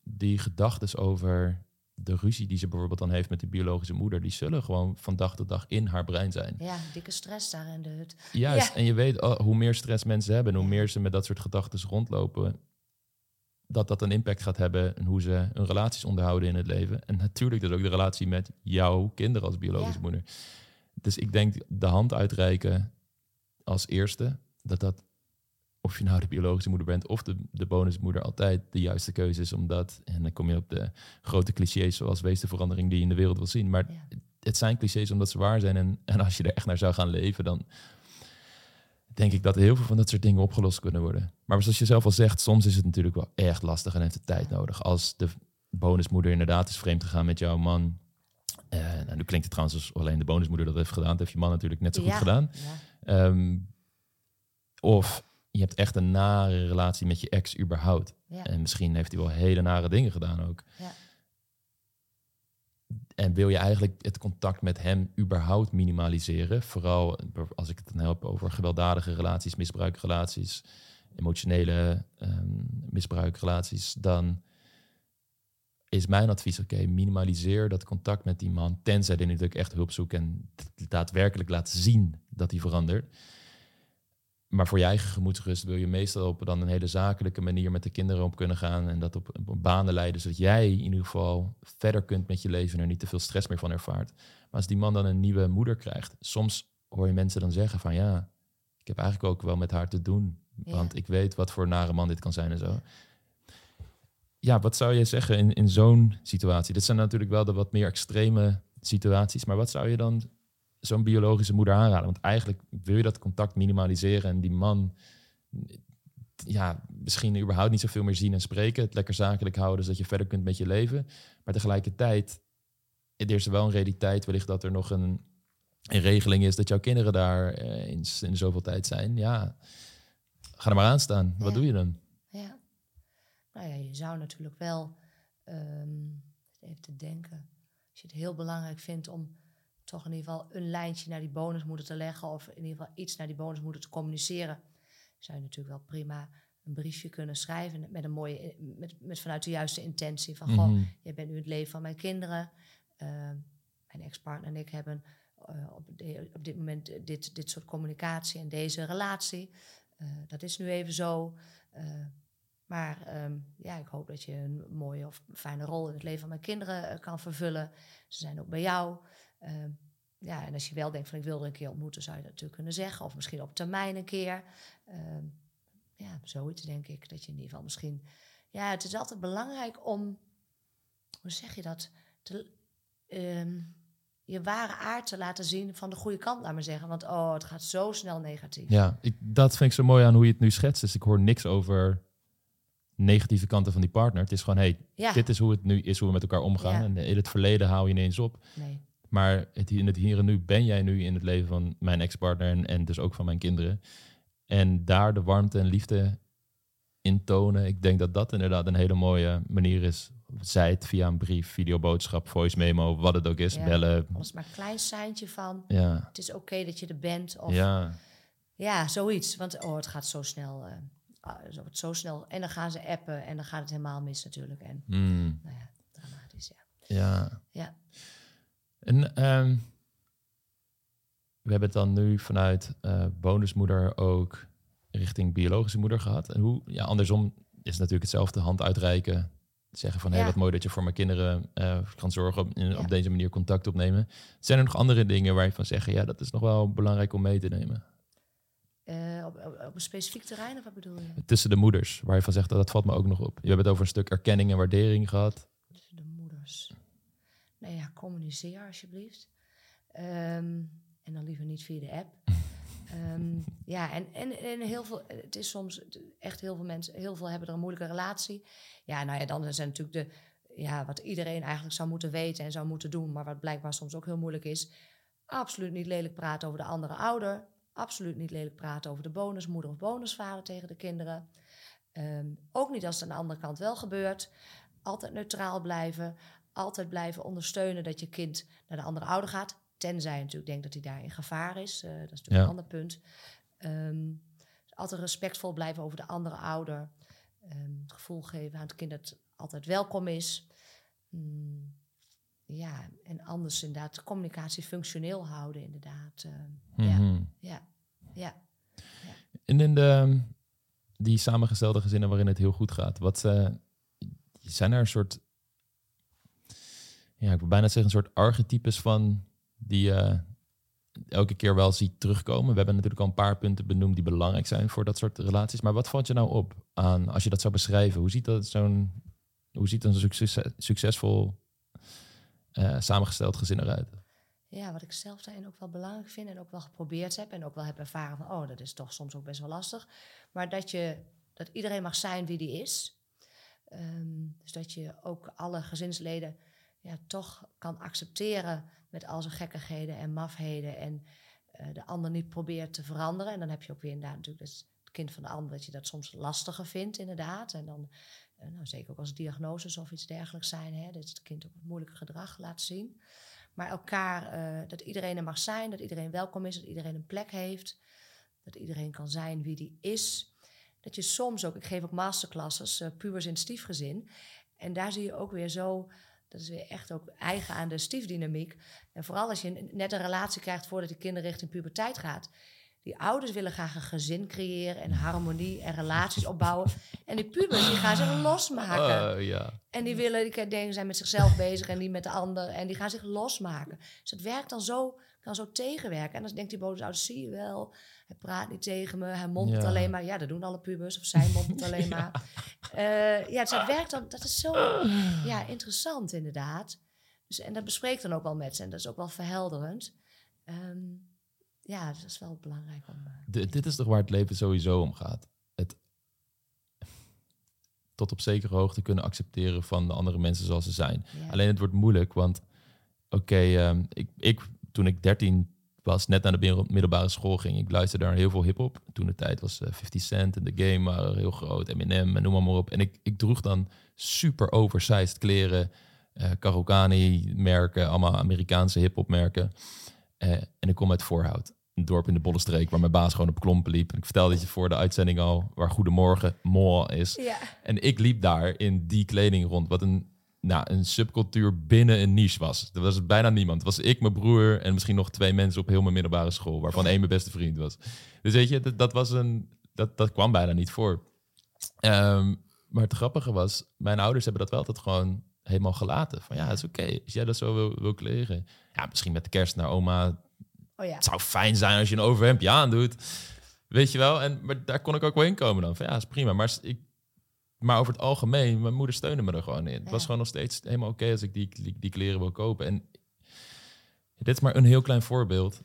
die gedachten over de ruzie die ze bijvoorbeeld dan heeft met de biologische moeder, die zullen gewoon van dag tot dag in haar brein zijn. Ja, dikke stress daar in de hut. Juist, ja. en je weet oh, hoe meer stress mensen hebben en hoe meer ze met dat soort gedachten rondlopen, dat dat een impact gaat hebben en hoe ze hun relaties onderhouden in het leven. En natuurlijk dus ook de relatie met jouw kinderen als biologische ja. moeder. Dus ik denk de hand uitreiken als eerste, dat dat of je nou de biologische moeder bent of de, de bonusmoeder, altijd de juiste keuze is. Omdat, en dan kom je op de grote clichés zoals wees de verandering die je in de wereld wil zien. Maar ja. het zijn clichés omdat ze waar zijn. En, en als je er echt naar zou gaan leven, dan denk ik dat heel veel van dat soort dingen opgelost kunnen worden. Maar zoals je zelf al zegt, soms is het natuurlijk wel echt lastig en heeft het tijd nodig. Als de bonusmoeder inderdaad is vreemd gegaan met jouw man. Uh, nou, nu klinkt het trouwens als alleen de bonusmoeder dat heeft gedaan. Dat heeft je man natuurlijk net zo goed ja. gedaan. Um, of je hebt echt een nare relatie met je ex überhaupt. Ja. En misschien heeft hij wel hele nare dingen gedaan ook. Ja. En wil je eigenlijk het contact met hem überhaupt minimaliseren? Vooral als ik het dan help over gewelddadige relaties, misbruikrelaties, emotionele um, misbruikrelaties, dan is mijn advies, oké, okay, minimaliseer dat contact met die man, tenzij hij natuurlijk echt hulp zoekt en daadwerkelijk laat zien dat hij verandert. Maar voor je eigen gemoedsrust wil je meestal op dan een hele zakelijke manier met de kinderen op kunnen gaan en dat op, op banen leiden, zodat jij in ieder geval verder kunt met je leven en er niet te veel stress meer van ervaart. Maar als die man dan een nieuwe moeder krijgt, soms hoor je mensen dan zeggen van ja, ik heb eigenlijk ook wel met haar te doen, want ik weet wat voor nare man dit kan zijn en zo. Ja, wat zou je zeggen in, in zo'n situatie? Dit zijn natuurlijk wel de wat meer extreme situaties, maar wat zou je dan zo'n biologische moeder aanraden? Want eigenlijk wil je dat contact minimaliseren en die man, ja, misschien überhaupt niet zoveel meer zien en spreken, het lekker zakelijk houden, zodat je verder kunt met je leven. Maar tegelijkertijd, er is er wel een realiteit, wellicht dat er nog een, een regeling is dat jouw kinderen daar eh, in, in zoveel tijd zijn. Ja, ga er maar aan staan. Wat Ja. doe je dan? Ja. Nou ja, je zou natuurlijk wel um, even te denken. Als je het heel belangrijk vindt om toch in ieder geval een lijntje naar die bonusmoeder te leggen. Of in ieder geval iets naar die bonusmoeder te communiceren. Zou je natuurlijk wel prima een briefje kunnen schrijven met een mooie, met, met vanuit de juiste intentie van, goh, Mhm. jij bent nu het leven van mijn kinderen. Uh, mijn ex-partner en ik hebben uh, op, de, op, dit moment dit, dit soort communicatie en deze relatie. Uh, dat is nu even zo. Maar um, ja, ik hoop dat je een mooie of fijne rol in het leven van mijn kinderen uh, kan vervullen. Ze zijn ook bij jou. Uh, ja, en als je wel denkt van ik wil er een keer ontmoeten, zou je dat natuurlijk kunnen zeggen. Of misschien op termijn een keer. Ehm, ja, zoiets denk ik. Dat je in ieder geval misschien... Ja, het is altijd belangrijk om... Hoe zeg je dat? Te, ehm, je ware aard te laten zien van de goede kant, laat maar zeggen. Want oh, het gaat zo snel negatief. Ja, ik, dat vind ik zo mooi aan hoe je het nu schetst. Dus ik hoor niks over negatieve kanten van die partner. Het is gewoon, hey, Ja. dit is hoe het nu is, hoe we met elkaar omgaan. Ja. En in het verleden haal je ineens op. Nee. Maar het, in het hier en nu ben jij nu in het leven van mijn ex-partner en, en dus ook van mijn kinderen. En daar de warmte en liefde in tonen. Ik denk dat dat inderdaad een hele mooie manier is. Zij het via een brief, videoboodschap, voice memo, wat het ook is, Ja. bellen. Als maar een klein seintje van Ja, het is oké dat je er bent. Of ja, ja, zoiets. Want oh, het gaat zo snel. eh, ah, zo, het zo snel. En dan gaan ze appen en dan gaat het helemaal mis natuurlijk. En Mm, nou ja, dramatisch, ja. ja. Ja. En ehm, we hebben het dan nu vanuit eh, bonusmoeder ook richting biologische moeder gehad. En hoe, ja, andersom is het natuurlijk hetzelfde hand uitreiken. Zeggen van, hé, Ja. wat mooi dat je voor mijn kinderen eh, kan zorgen op, in- Ja. op deze manier contact opnemen. Zijn er nog andere dingen waar je van zegt, ja, dat is nog wel belangrijk om mee te nemen? Eh, op, op, op een specifiek terrein, of wat bedoel je? Tussen de moeders, waar je van zegt, dat, dat valt me ook nog op. Je hebt het over een stuk erkenning en waardering gehad. Tussen de moeders. Nou ja, communiceer alsjeblieft. Ehm, en dan liever niet via de app. Ehm, ja, en, en, en heel veel, het is soms echt heel veel mensen, heel veel hebben er een moeilijke relatie. Ja, nou ja, dan zijn natuurlijk de, ja, wat iedereen eigenlijk zou moeten weten en zou moeten doen, maar wat blijkbaar soms ook heel moeilijk is. Absoluut niet lelijk praten over de andere ouder. Absoluut niet lelijk praten over de bonusmoeder of bonusvader tegen de kinderen. Ehm, ook niet als het aan de andere kant wel gebeurt. Altijd neutraal blijven. Altijd blijven ondersteunen dat je kind naar de andere ouder gaat. Tenzij je natuurlijk denkt dat hij daar in gevaar is. Eh, dat is natuurlijk Ja. een ander punt. Ehm, altijd respectvol blijven over de andere ouder. Ehm, het gevoel geven aan het kind dat het altijd welkom is. Mm, ja, en anders inderdaad de communicatie functioneel houden inderdaad. Ehm, Ja, Mhm. ja, ja. En in de, die samengestelde gezinnen waarin het heel goed gaat, wat eh, zijn er een soort, ja, ik wil bijna zeggen, een soort archetypes van die je elke keer wel ziet terugkomen? We hebben natuurlijk al een paar punten benoemd die belangrijk zijn voor dat soort relaties. Maar wat valt je nou op aan, als je dat zou beschrijven? Hoe ziet dat zo'n, hoe ziet een succes, succesvol eh, samengesteld gezin eruit? Ja, wat ik zelf daarin ook wel belangrijk vind en ook wel geprobeerd heb en ook wel heb ervaren van, oh, dat is toch soms ook best wel lastig. Maar dat je, dat iedereen mag zijn wie die is. Ehm, dus dat je ook alle gezinsleden ja, toch kan accepteren met al zijn gekkigheden en mafheden en eh, de ander niet probeert te veranderen. En dan heb je ook weer inderdaad natuurlijk dat het kind van de ander, dat je dat soms lastiger vindt inderdaad. En dan, eh, nou, zeker ook als diagnoses of iets dergelijks zijn, hè, dat het kind ook het moeilijke gedrag laat zien. Maar elkaar, eh, dat iedereen er mag zijn, dat iedereen welkom is, dat iedereen een plek heeft. Dat iedereen kan zijn wie die is. Dat je soms ook, ik geef ook masterclasses, pubers in stiefgezin. En daar zie je ook weer zo, dat is weer echt ook eigen aan de stiefdynamiek. En vooral als je net een relatie krijgt voordat de kinderen richting puberteit gaat. Die ouders willen graag een gezin creëren en harmonie en relaties opbouwen. En die pubers die gaan zich losmaken. Oh, ja. En die willen, die dingen zijn met zichzelf bezig en niet met de ander. En die gaan zich losmaken. Dus het werkt dan zo, kan zo tegenwerken. En dan denkt die bonusouder, zie je wel, hij praat niet tegen me, hij mompelt Ja. alleen maar. Ja, dat doen alle pubers, of zij mompelt alleen maar. Eh, ja, dus het werkt dan, dat is zo ja, interessant inderdaad. Dus, en dat bespreekt dan ook wel met ze en dat is ook wel verhelderend. Ehm, ja, dus dat is wel belangrijk om... eh, dit is toch waar het leven sowieso om gaat. Het tot op zekere hoogte kunnen accepteren van de andere mensen zoals ze zijn. ja. Alleen het wordt moeilijk, want oké, ehm, ik, ik, toen ik 13 was, net naar de middel- middelbare school ging, ik luisterde naar heel veel hip-hop. Toen de tijd was eh, 50 Cent en The Game waren heel groot, Eminem en noem maar, maar op. En ik, ik droeg dan super oversized kleren, eh Karokani merken, allemaal Amerikaanse hip-hop merken. Eh, en ik kom uit Voorhout, een dorp in de Bollestreek waar mijn baas gewoon op klompen liep. En ik vertelde het je voor de uitzending al, waar Goedemorgen Moor is. ja. En ik liep daar in die kleding rond, wat een, nou, een subcultuur binnen een niche was. Er was bijna niemand. Het was ik, mijn broer en misschien nog twee mensen op heel mijn middelbare school, waarvan één mijn beste vriend was. Dus weet je, dat, dat, was een, dat, dat kwam bijna niet voor. Ehm, maar het grappige was, mijn ouders hebben dat wel altijd gewoon helemaal gelaten. Van ja, dat is oké. Als jij dat zo wil, wil kleren. Ja, misschien met de kerst naar oma. Oh ja. Het zou fijn zijn als je een overhemdje aandoet. Weet je wel? En, maar daar kon ik ook wel in komen dan. Van ja, is prima. Maar, ik, maar over het algemeen, mijn moeder steunde me er gewoon in. Het was gewoon nog steeds helemaal oké als ik die, die, die kleren wil kopen. En dit is maar een heel klein voorbeeld.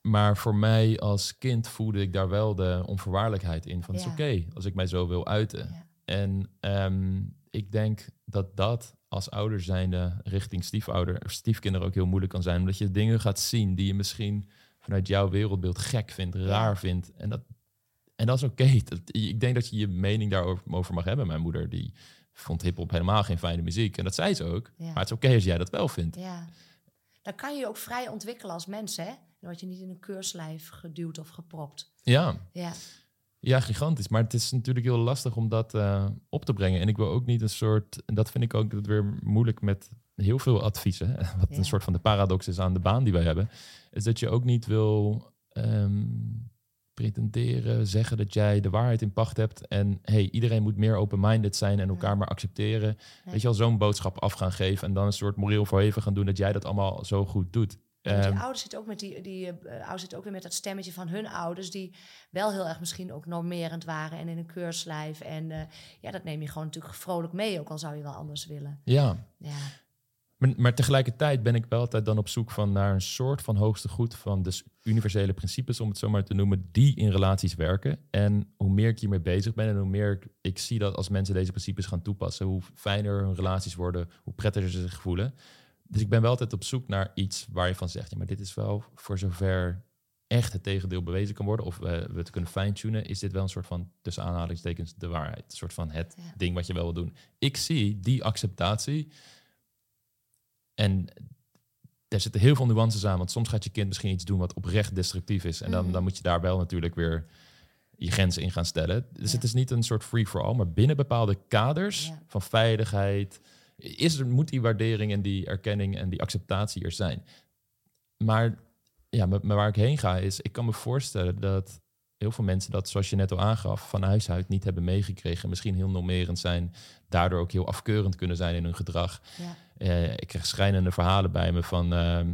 Maar voor mij als kind voelde ik daar wel de onvoorwaardelijkheid in. Van het is oké als ik mij zo wil uiten. Ja. En ehm, ik denk dat dat als ouder zijnde richting stiefouder of stiefkinderen ook heel moeilijk kan zijn. Omdat je dingen gaat zien die je misschien vanuit jouw wereldbeeld gek vindt, raar vindt. En dat, en dat is oké. Ik denk dat je je mening daarover over mag hebben. Mijn moeder die vond hiphop helemaal geen fijne muziek. En dat zei ze ook. Ja. Maar het is oké als jij dat wel vindt. Ja. Dan kan je je ook vrij ontwikkelen als mens, hè? Dan word je niet in een keurslijf geduwd of gepropt. Ja. Ja, Ja, gigantisch. Maar het is natuurlijk heel lastig om dat eh, op te brengen. En ik wil ook niet een soort... En dat vind ik ook dat weer moeilijk met heel veel adviezen. Wat Ja. een soort van de paradox is aan de baan die wij hebben. Is dat je ook niet wil ehm, pretenderen, zeggen dat jij de waarheid in pacht hebt. En hey, iedereen moet meer open-minded zijn en elkaar Ja. maar accepteren. Weet je al zo'n boodschap af gaan geven. En dan een soort moreel verheven gaan doen dat jij dat allemaal zo goed doet. Want die Ehm, ouders zitten ook met die, die eh, ouders zitten ook weer met dat stemmetje van hun ouders, die wel heel erg misschien ook normerend waren en in een keurslijf. En eh, ja, dat neem je gewoon natuurlijk vrolijk mee, ook al zou je wel anders willen. ja, Ja, Maar, maar tegelijkertijd ben ik wel altijd dan op zoek van naar een soort van hoogste goed van de s- universele principes, om het zo maar te noemen, die in relaties werken. En hoe meer ik hiermee bezig ben en hoe meer ik, ik zie dat als mensen deze principes gaan toepassen, hoe fijner hun relaties worden, hoe prettiger ze zich voelen. Dus ik ben wel altijd op zoek naar iets waar je van zegt, ja, maar dit is wel voor zover echt het tegendeel bewezen kan worden, of we, we het kunnen fine-tunen, is dit wel een soort van, tussen aanhalingstekens, de waarheid. Een soort van het Ja. ding wat je wel wil doen. Ik zie die acceptatie en er zitten heel veel nuances aan. Want soms gaat je kind misschien iets doen wat oprecht destructief is. En dan, Mhm. dan moet je daar wel natuurlijk weer je grenzen in gaan stellen. Dus Ja. het is niet een soort free-for-all. Maar binnen bepaalde kaders Ja. van veiligheid... Is er, moet die waardering en die erkenning en die acceptatie er zijn. Maar, ja, maar waar ik heen ga is... Ik kan me voorstellen dat heel veel mensen dat, zoals je net al aangaf... van huis uit niet hebben meegekregen. Misschien heel normerend zijn. Daardoor ook heel afkeurend kunnen zijn in hun gedrag. ja, Eh, ik krijg schrijnende verhalen bij me van ehm,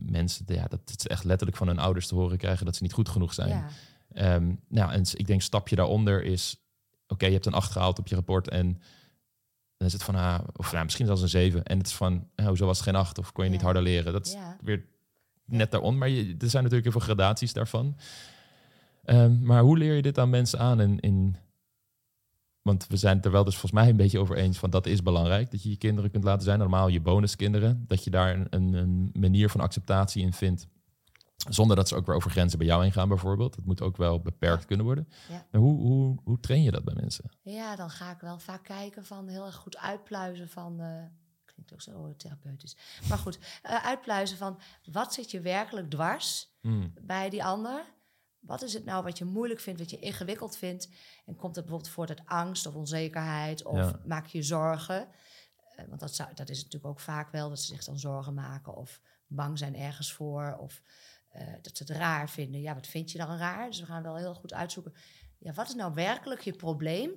mensen, ja, dat het is echt letterlijk van hun ouders te horen krijgen dat ze niet goed genoeg zijn. ja, Ehm, nou, en ik denk stapje daaronder is, oké, je hebt een acht gehaald op je rapport en dan is het van, ah, of nou, misschien zelfs een zeven. En het is van, oh, hoezo was het geen acht of kon je niet harder leren? Dat is weer net daaronder. Maar je, er zijn natuurlijk heel veel gradaties daarvan. Ehm, maar hoe leer je dit aan mensen aan in, in want we zijn het er wel dus volgens mij een beetje over eens van dat is belangrijk. Dat je je kinderen kunt laten zijn, normaal je bonuskinderen. Dat je daar een, een, een manier van acceptatie in vindt. Zonder dat ze ook weer over grenzen bij jou heen gaan bijvoorbeeld. Het moet ook wel beperkt kunnen worden. Ja. Hoe, hoe, hoe train je dat bij mensen? Ja, dan ga ik wel vaak kijken van heel erg goed uitpluizen van. eh, klinkt ook zo therapeutisch. Maar goed, eh, uitpluizen van wat zit je werkelijk dwars bij die ander? Wat is het nou wat je moeilijk vindt, wat je ingewikkeld vindt? En komt het bijvoorbeeld voort uit angst of onzekerheid? Of Ja. maak je zorgen? Eh, want dat, zou, dat is natuurlijk ook vaak wel, dat ze zich dan zorgen maken of bang zijn ergens voor. Of eh, dat ze het raar vinden. Ja, wat vind je dan raar? Dus we gaan wel heel goed uitzoeken. Ja, wat is nou werkelijk je probleem?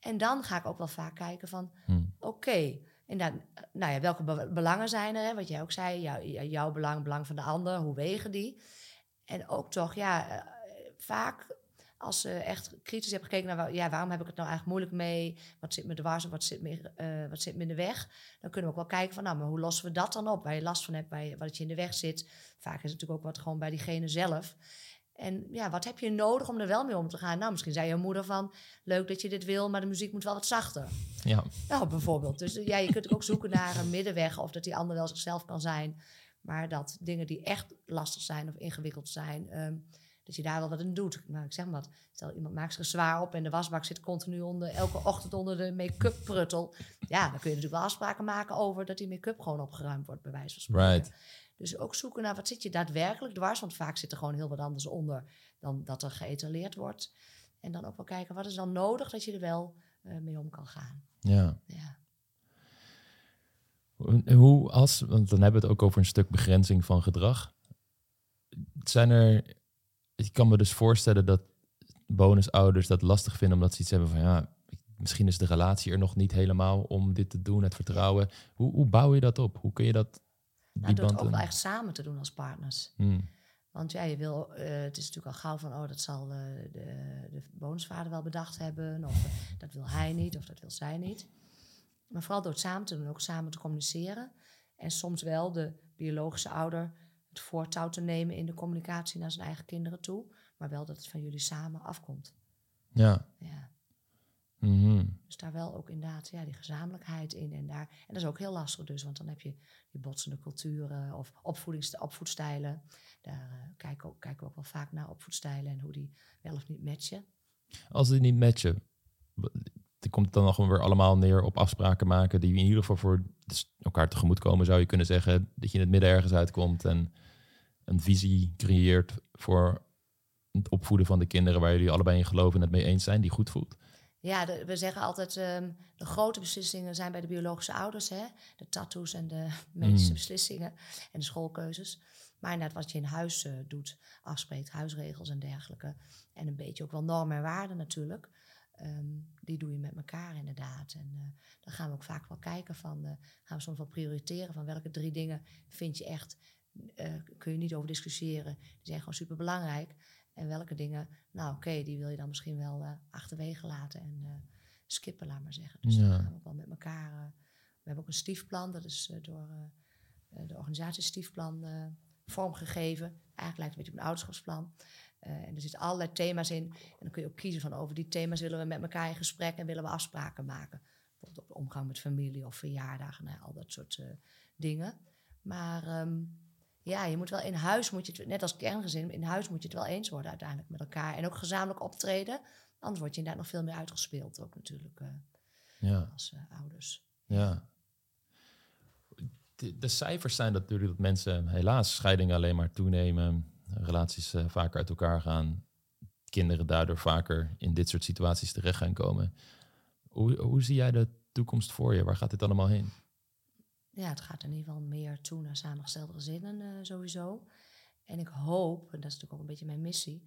En dan ga ik ook wel vaak kijken van, Hmm. oké, en dan, eh, nou ja, welke be- belangen zijn er? Hè? Wat jij ook zei, jou- jou- jouw belang, belang van de ander, hoe wegen die? En ook toch, ja, eh, vaak als ze echt kritisch hebben gekeken naar, ja, waarom heb ik het nou eigenlijk moeilijk mee? Wat zit me dwars of wat zit me, eh, wat zit me in de weg? Dan kunnen we ook wel kijken van, nou, maar hoe lossen we dat dan op? Waar je last van hebt, waar je, wat je in de weg zit. Vaak is het natuurlijk ook wat gewoon bij diegene zelf. En ja, wat heb je nodig om er wel mee om te gaan? Nou, misschien zei je moeder van, leuk dat je dit wil, maar de muziek moet wel wat zachter. Ja, Nou, bijvoorbeeld. Dus eh, ja, je kunt ook zoeken naar een middenweg of dat die ander wel zichzelf kan zijn. Maar dat dingen die echt lastig zijn of ingewikkeld zijn, ehm, dat je daar wel wat in doet. Nou, ik zeg maar wat. Stel, iemand maakt zich zwaar op en de wasbak zit continu onder, elke ochtend onder de make-up pruttel. Ja, dan kun je natuurlijk wel afspraken maken over dat die make-up gewoon opgeruimd wordt, bij wijze van spreken. right. Dus ook zoeken naar wat zit je daadwerkelijk dwars, want vaak zit er gewoon heel wat anders onder dan dat er geëtaleerd wordt. En dan ook wel kijken, wat is dan nodig dat je er wel eh, mee om kan gaan. Ja. Ja. Hoe als, want dan hebben we het ook over een stuk begrenzing van gedrag. Zijn er, ik kan me dus voorstellen dat bonusouders dat lastig vinden omdat ze iets hebben van ja, misschien is de relatie er nog niet helemaal om dit te doen, het vertrouwen. Hoe, hoe bouw je dat op? Hoe kun je dat... Nou, door het ook wel echt samen te doen als partners. Hmm. Want ja, je wil, eh, het is natuurlijk al gauw van, oh, dat zal eh, de, de bonusvader wel bedacht hebben. Of eh, dat wil hij niet, of dat wil zij niet. Maar vooral door het samen te doen, ook samen te communiceren. En soms wel de biologische ouder het voortouw te nemen in de communicatie naar zijn eigen kinderen toe. Maar wel dat het van jullie samen afkomt. Ja. Ja. Mhm. Dus daar wel ook inderdaad ja, die gezamenlijkheid in. En, daar, en dat is ook heel lastig dus, want dan heb je die botsende culturen of opvoedings, opvoedstijlen. Daar uh, kijken, ook, kijken we ook wel vaak naar opvoedstijlen en hoe die wel of niet matchen. Als die niet matchen, dan komt het dan nog weer allemaal neer op afspraken maken die in ieder geval voor elkaar tegemoet komen, zou je kunnen zeggen. Dat je in het midden ergens uitkomt en een visie creëert voor het opvoeden van de kinderen waar jullie allebei in geloven en het mee eens zijn, die goed voelt. Ja, we zeggen altijd, um, de grote beslissingen zijn bij de biologische ouders. Hè? De tattoos en de medische mm. beslissingen en de schoolkeuzes. Maar inderdaad, wat je in huis uh, doet, afspreekt, huisregels en dergelijke. En een beetje ook wel normen en waarden natuurlijk. Um, die doe je met elkaar inderdaad. En uh, dan gaan we ook vaak wel kijken van, uh, gaan we soms wel prioriteren van welke drie dingen vind je echt, kun je niet over discussiëren. Die zijn gewoon super belangrijk. En welke dingen, nou oké, die wil je dan misschien wel achterwege laten en skippen, laat maar zeggen. Dus ja. dan gaan we ook wel met elkaar. We hebben ook een stiefplan, dat is door de organisatie Stiefplan vormgegeven. Eigenlijk lijkt het een beetje op een ouderschapsplan. En er zitten allerlei thema's in. En dan kun je ook kiezen van over die thema's willen we met elkaar in gesprek en willen we afspraken maken. Bijvoorbeeld op de omgang met familie of verjaardagen, nou, al dat soort dingen. Maar um, ja, je moet wel in huis, moet je het, net als kerngezin, in huis moet je het wel eens worden uiteindelijk met elkaar. En ook gezamenlijk optreden. Anders word je inderdaad nog veel meer uitgespeeld ook natuurlijk uh, ja. als uh, ouders. Ja. De, de, cijfers zijn natuurlijk dat mensen helaas scheidingen alleen maar toenemen. Relaties uh, vaker uit elkaar gaan. Kinderen daardoor vaker in dit soort situaties terecht gaan komen. Hoe, hoe zie jij de toekomst voor je? Waar gaat dit allemaal heen? ja, het gaat in ieder geval meer toe naar samengestelde gezinnen uh, sowieso. En ik hoop, en dat is natuurlijk ook een beetje mijn missie,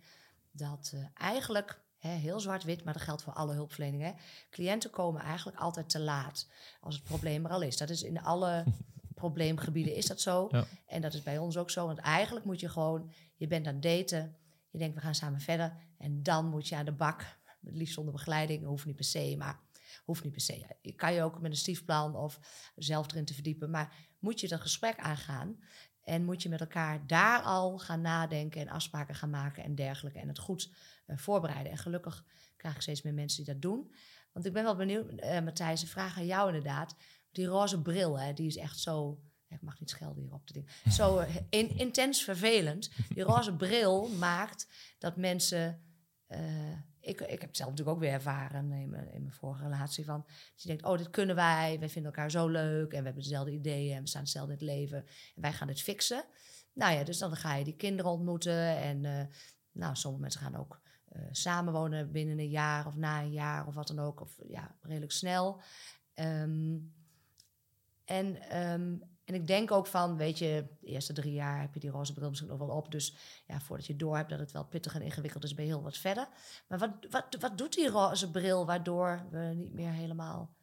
dat uh, eigenlijk hè, heel zwart-wit, maar dat geldt voor alle hulpverleningen. Cliënten komen eigenlijk altijd te laat als het probleem er al is. Dat is in alle probleemgebieden is dat zo. En dat is bij ons ook zo. Want eigenlijk moet je gewoon, je bent aan het daten, je denkt we gaan samen verder. En dan moet je aan de bak, het liefst zonder begeleiding, hoeft niet per se, maar Hoeft niet per se. Je kan je ook met een stiefplan of zelf erin te verdiepen. Maar moet je dat gesprek aangaan en moet je met elkaar daar al gaan nadenken en afspraken gaan maken en dergelijke. En het goed uh, voorbereiden. En gelukkig krijg ik steeds meer mensen die dat doen. Want ik ben wel benieuwd, uh, Matthijs, een vraag aan jou inderdaad. Die roze bril, hè, die is echt zo ik mag niet schelden hier op de ding. Zo in, intens vervelend. Die roze bril maakt dat mensen ik, ik heb het zelf natuurlijk ook weer ervaren in mijn, in mijn vorige relatie. Van, dat je denkt, oh, dit kunnen wij. Wij vinden elkaar zo leuk. En we hebben dezelfde ideeën. En we staan hetzelfde in het leven. En wij gaan dit fixen. Nou ja, dus dan ga je die kinderen ontmoeten. En uh, nou, sommige mensen gaan ook uh, samenwonen binnen een jaar of na een jaar of wat dan ook. Of ja, redelijk snel. Um, en um, en ik denk ook van, weet je, de eerste drie jaar heb je die roze bril misschien nog wel op. Dus ja, voordat je door hebt dat het wel pittig en ingewikkeld is, ben je heel wat verder. Maar wat, wat, wat doet die roze bril waardoor we niet meer helemaal,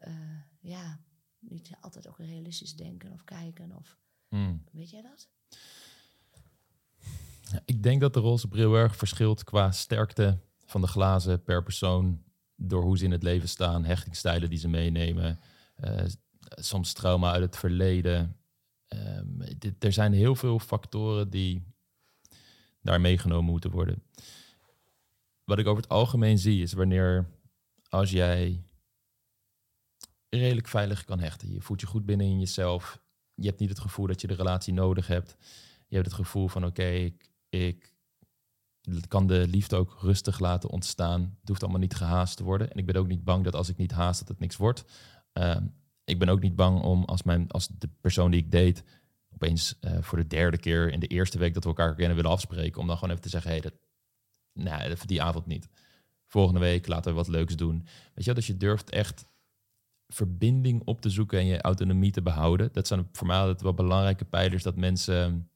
uh, ja, niet altijd ook realistisch denken of kijken? Of, hmm. Weet jij dat? Ik denk dat de roze bril erg verschilt qua sterkte van de glazen per persoon. Door hoe ze in het leven staan, hechtingstijlen die ze meenemen. Uh, soms trauma uit het verleden. Dit, er zijn heel veel factoren die daar meegenomen moeten worden. Wat ik over het algemeen zie is wanneer als jij redelijk veilig kan hechten, je voelt je goed binnen in jezelf, je hebt niet het gevoel dat je de relatie nodig hebt, je hebt het gevoel van oké, ik, ik kan de liefde ook rustig laten ontstaan. Het hoeft allemaal niet gehaast te worden. En ik ben ook niet bang dat als ik niet haast, dat het niks wordt. Um, ik ben ook niet bang om als, mijn, als de persoon die ik date opeens uh, voor de derde keer in de eerste week dat we elkaar kennen willen afspreken, om dan gewoon even te zeggen, hé, dat, nou, die avond niet. Volgende week laten we wat leuks doen. Weet je, dat je durft echt verbinding op te zoeken en je autonomie te behouden. Dat zijn voor mij altijd wel belangrijke pijlers dat mensen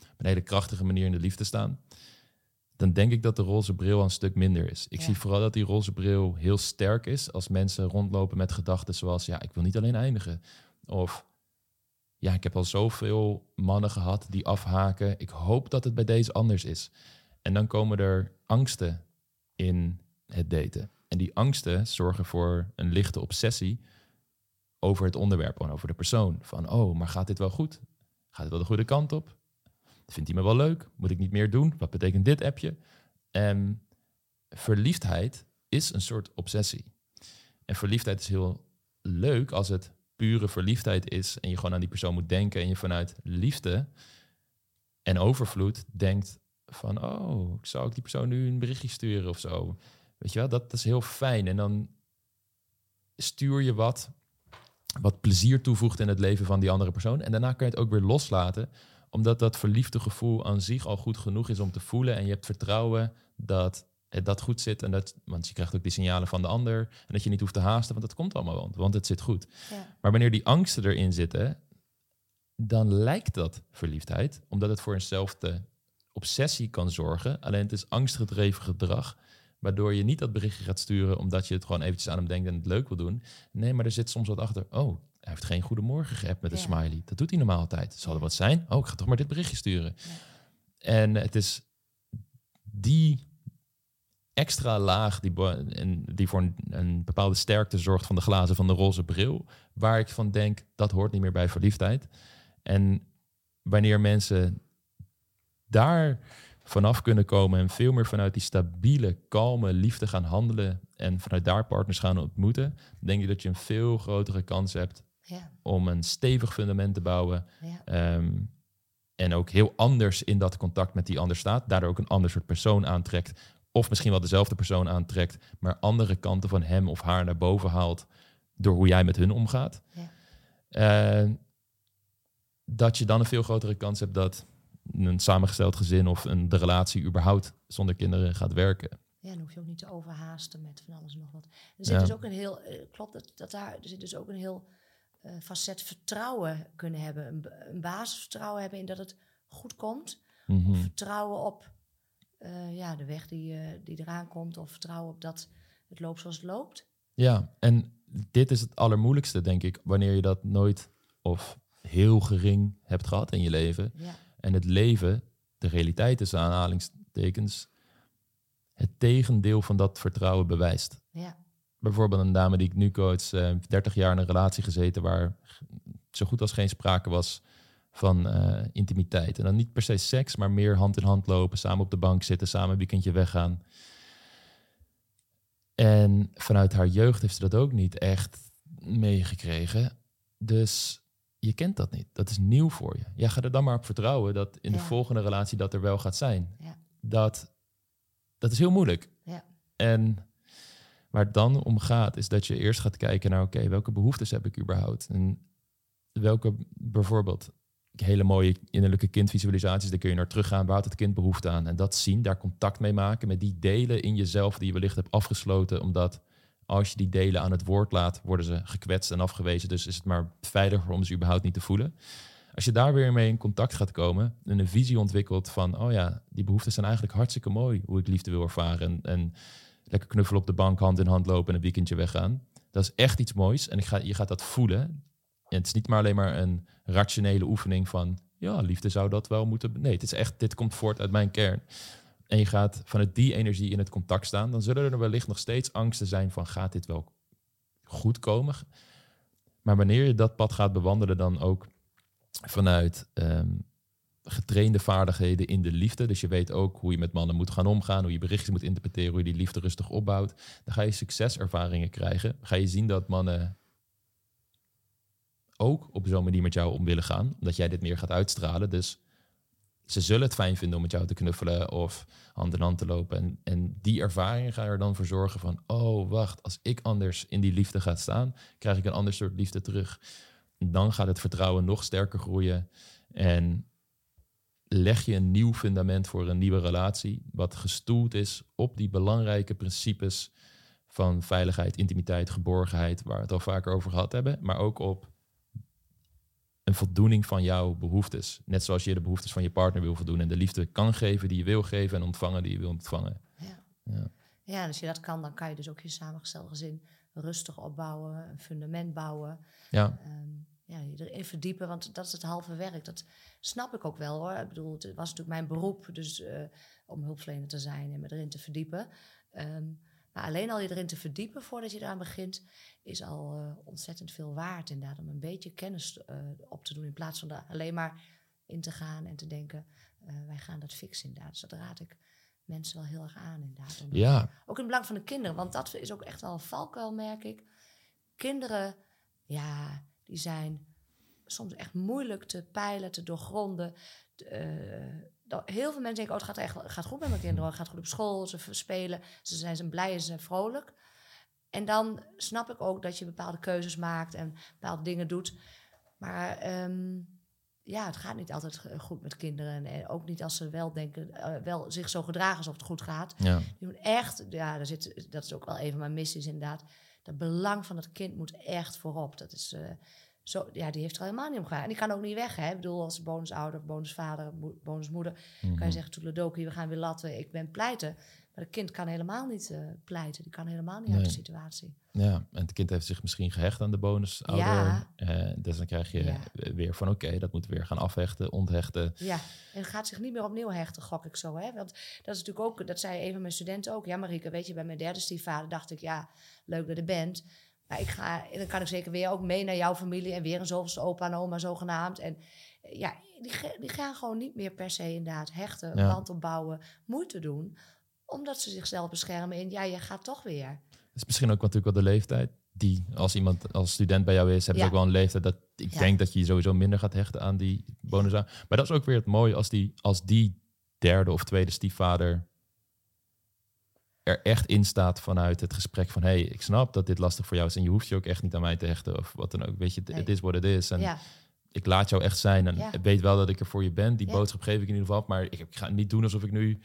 op een hele krachtige manier in de liefde staan. Dan denk ik dat de roze bril een stuk minder is. Ik Ja. zie vooral dat die roze bril heel sterk is als mensen rondlopen met gedachten zoals, ja, ik wil niet alleen eindigen. Of, ja, ik heb al zoveel mannen gehad die afhaken. Ik hoop dat het bij deze anders is. En dan komen er angsten in het daten. En die angsten zorgen voor een lichte obsessie over het onderwerp en over de persoon. Van, oh, maar gaat dit wel goed? Gaat het wel de goede kant op? Vindt hij me wel leuk? Moet ik niet meer doen? Wat betekent dit appje? En verliefdheid is een soort obsessie. En verliefdheid is heel leuk als het pure verliefdheid is en je gewoon aan die persoon moet denken en je vanuit liefde en overvloed denkt van, oh, zou ik die persoon nu een berichtje sturen of zo? Weet je wel, dat, dat is heel fijn. En dan stuur je wat, wat plezier toevoegt in het leven van die andere persoon. En daarna kan je het ook weer loslaten, omdat dat verliefde gevoel aan zich al goed genoeg is om te voelen. En je hebt vertrouwen dat het dat goed zit. En dat, want je krijgt ook die signalen van de ander. En dat je niet hoeft te haasten, want dat komt allemaal wel, want het zit goed. Ja. Maar wanneer die angsten erin zitten, dan lijkt dat verliefdheid, omdat het voor eenzelfde obsessie kan zorgen. Alleen het is angstgedreven gedrag, waardoor je niet dat berichtje gaat sturen omdat je het gewoon eventjes aan hem denkt en het leuk wil doen. Nee, maar er zit soms wat achter. Oh, hij heeft geen goedemorgen geappt met een Ja. smiley. Dat doet hij normaal altijd. Zal er wat zijn? Oh, ik ga toch maar dit berichtje sturen. Ja. En het is die extra laag die, en die voor een, een bepaalde sterkte zorgt van de glazen van de roze bril, waar ik van denk dat hoort niet meer bij verliefdheid. En wanneer mensen daar vanaf kunnen komen en veel meer vanuit die stabiele, kalme liefde gaan handelen en vanuit daar partners gaan ontmoeten, denk ik dat je een veel grotere kans hebt Ja, om een stevig fundament te bouwen ja, Ehm, en ook heel anders in dat contact met die ander staat. Daardoor ook een ander soort persoon aantrekt. Of misschien wel dezelfde persoon aantrekt, maar andere kanten van hem of haar naar boven haalt door hoe jij met hun omgaat. ja. Eh, dat je dan een veel grotere kans hebt dat een samengesteld gezin of een, de relatie überhaupt zonder kinderen gaat werken. Ja, dan hoef je ook niet te overhaasten met van alles en nog wat. Er zit Ja. dus ook een heel, eh, klopt dat, dat daar, er zit dus ook een heel facet vertrouwen kunnen hebben. Een, een basisvertrouwen hebben in dat het goed komt. Mhm. Of vertrouwen op eh, ja, de weg die, eh, die eraan komt. Of vertrouwen op dat het loopt zoals het loopt. Ja, en dit is het allermoeilijkste, denk ik, wanneer je dat nooit of heel gering hebt gehad in je leven. Ja, En het leven, de realiteit tussen aanhalingstekens, het tegendeel van dat vertrouwen bewijst. ja, Bijvoorbeeld een dame die ik nu coach, eh, 30 jaar in een relatie gezeten waar zo goed als geen sprake was van eh, intimiteit. En dan niet per se seks, maar meer hand in hand lopen, samen op de bank zitten, samen een weekendje weggaan. En vanuit haar jeugd heeft ze dat ook niet echt meegekregen. Dus je kent dat niet. Dat is nieuw voor je. Jij gaat er dan maar op vertrouwen dat in de volgende relatie dat er wel gaat zijn. Ja. Dat, dat is heel moeilijk. ja, En waar het dan om gaat, is dat je eerst gaat kijken naar, oké, welke behoeftes heb ik überhaupt? En welke, bijvoorbeeld, hele mooie innerlijke kindvisualisaties, daar kun je naar teruggaan, waar het kind behoefte aan? En dat zien, daar contact mee maken met die delen in jezelf die je wellicht hebt afgesloten, omdat als je die delen aan het woord laat, worden ze gekwetst en afgewezen. Dus is het maar veiliger om ze überhaupt niet te voelen. Als je daar weer mee in contact gaat komen en een visie ontwikkelt van, oh ja, die behoeften zijn eigenlijk hartstikke mooi, hoe ik liefde wil ervaren. En, en lekker knuffelen op de bank, hand in hand lopen en een weekendje weggaan. Dat is echt iets moois en ik ga, je gaat dat voelen. En het is niet maar alleen maar een rationele oefening van, ja, liefde zou dat wel moeten. Nee, het is echt, dit komt voort uit mijn kern. En je gaat vanuit die energie in het contact staan, dan zullen er wellicht nog steeds angsten zijn van, gaat dit wel goed komen? Maar wanneer je dat pad gaat bewandelen, dan ook vanuit ehm, getrainde vaardigheden in de liefde. Dus je weet ook hoe je met mannen moet gaan omgaan, hoe je berichtjes moet interpreteren, hoe je die liefde rustig opbouwt. Dan ga je succeservaringen krijgen. Ga je zien dat mannen ook op zo'n manier met jou om willen gaan, omdat jij dit meer gaat uitstralen. Dus ze zullen het fijn vinden om met jou te knuffelen of hand in hand te lopen. En, en die ervaringen gaan er dan voor zorgen van, oh wacht, als ik anders in die liefde ga staan, krijg ik een ander soort liefde terug. Dan gaat het vertrouwen nog sterker groeien en leg je een nieuw fundament voor een nieuwe relatie, wat gestoeld is op die belangrijke principes van veiligheid, intimiteit, geborgenheid, waar we het al vaker over gehad hebben, maar ook op een voldoening van jouw behoeftes. Net zoals je de behoeftes van je partner wil voldoen en de liefde kan geven die je wil geven en ontvangen die je wil ontvangen. Ja. Ja. Ja, en als je dat kan, dan kan je dus ook je samengesteld gezin rustig opbouwen, een fundament bouwen. Ja, Ehm, ja, je erin verdiepen, want dat is het halve werk. Dat snap ik ook wel hoor. Ik bedoel, het was natuurlijk mijn beroep, dus eh, om hulpverlener te zijn en me erin te verdiepen. Ehm, maar alleen al je erin te verdiepen voordat je eraan begint, is al eh, ontzettend veel waard inderdaad. Om een beetje kennis eh, op te doen in plaats van er alleen maar in te gaan en te denken, wij gaan dat fixen inderdaad. Dus dat raad ik mensen wel heel erg aan inderdaad. Ja, ook in het belang van de kinderen, want dat is ook echt wel een valkuil, merk ik. Kinderen, ja, die zijn soms echt moeilijk te peilen, te doorgronden. Eh, heel veel mensen denken, oh, het gaat, echt, gaat goed met mijn kinderen, het gaat goed op school, ze spelen, ze zijn ze blij en ze zijn vrolijk. En dan snap ik ook dat je bepaalde keuzes maakt en bepaalde dingen doet. Maar ehm, ja, het gaat niet altijd goed met kinderen. En eh, ook niet als ze wel denken, eh, wel zich zo gedragen alsof het goed gaat. ja, Je moet echt, ja, daar zit, dat is ook wel een van mijn missies inderdaad. Dat belang van het kind moet echt voorop. Dat is, eh, zo, ja, die heeft er helemaal niet om gegaan. En die kan ook niet weg, hè. Ik bedoel, als bonusouder, bonusvader, mo- bonusmoeder... kan Mhm. je zeggen, toeledoki, we gaan weer latten, ik ben pleiten. Maar het kind kan helemaal niet eh, pleiten. Die kan helemaal niet uit de situatie. ja. En het kind heeft zich misschien gehecht aan de bonusouder. Ja. Eh, dus dan krijg je Ja. weer van oké, dat moet weer gaan afhechten, onthechten. Ja, en gaat zich niet meer opnieuw hechten, gok ik zo. Hè? Want dat is natuurlijk ook, dat zei een van mijn studenten ook. Ja, Marieke, weet je, bij mijn derde stiefvader dacht ik, ja, leuk dat je er bent. Maar ik ga, dan kan ik zeker weer ook mee naar jouw familie en weer een zoveelste opa en oma zogenaamd. En eh, ja, die, die gaan gewoon niet meer per se inderdaad hechten, Ja. band opbouwen, moeite doen. Omdat ze zichzelf beschermen in, ja, je gaat toch weer. Dat is misschien ook natuurlijk wel de leeftijd. Die, als iemand als student bij jou is, hebben ze Ja. ook wel een leeftijd dat ik Ja. denk dat je sowieso minder gaat hechten aan die bonus. Maar dat is ook weer het mooie als die, als die derde of tweede stiefvader er echt in staat vanuit het gesprek van hey, ik snap dat dit lastig voor jou is en je hoeft je ook echt niet aan mij te hechten of wat dan ook. Weet je, het- Nee. het is wat het is. En ja, ik laat jou echt zijn en weet wel dat ik er voor je ben. Die boodschap geef ik in ieder geval. Maar ik ga niet doen alsof ik nu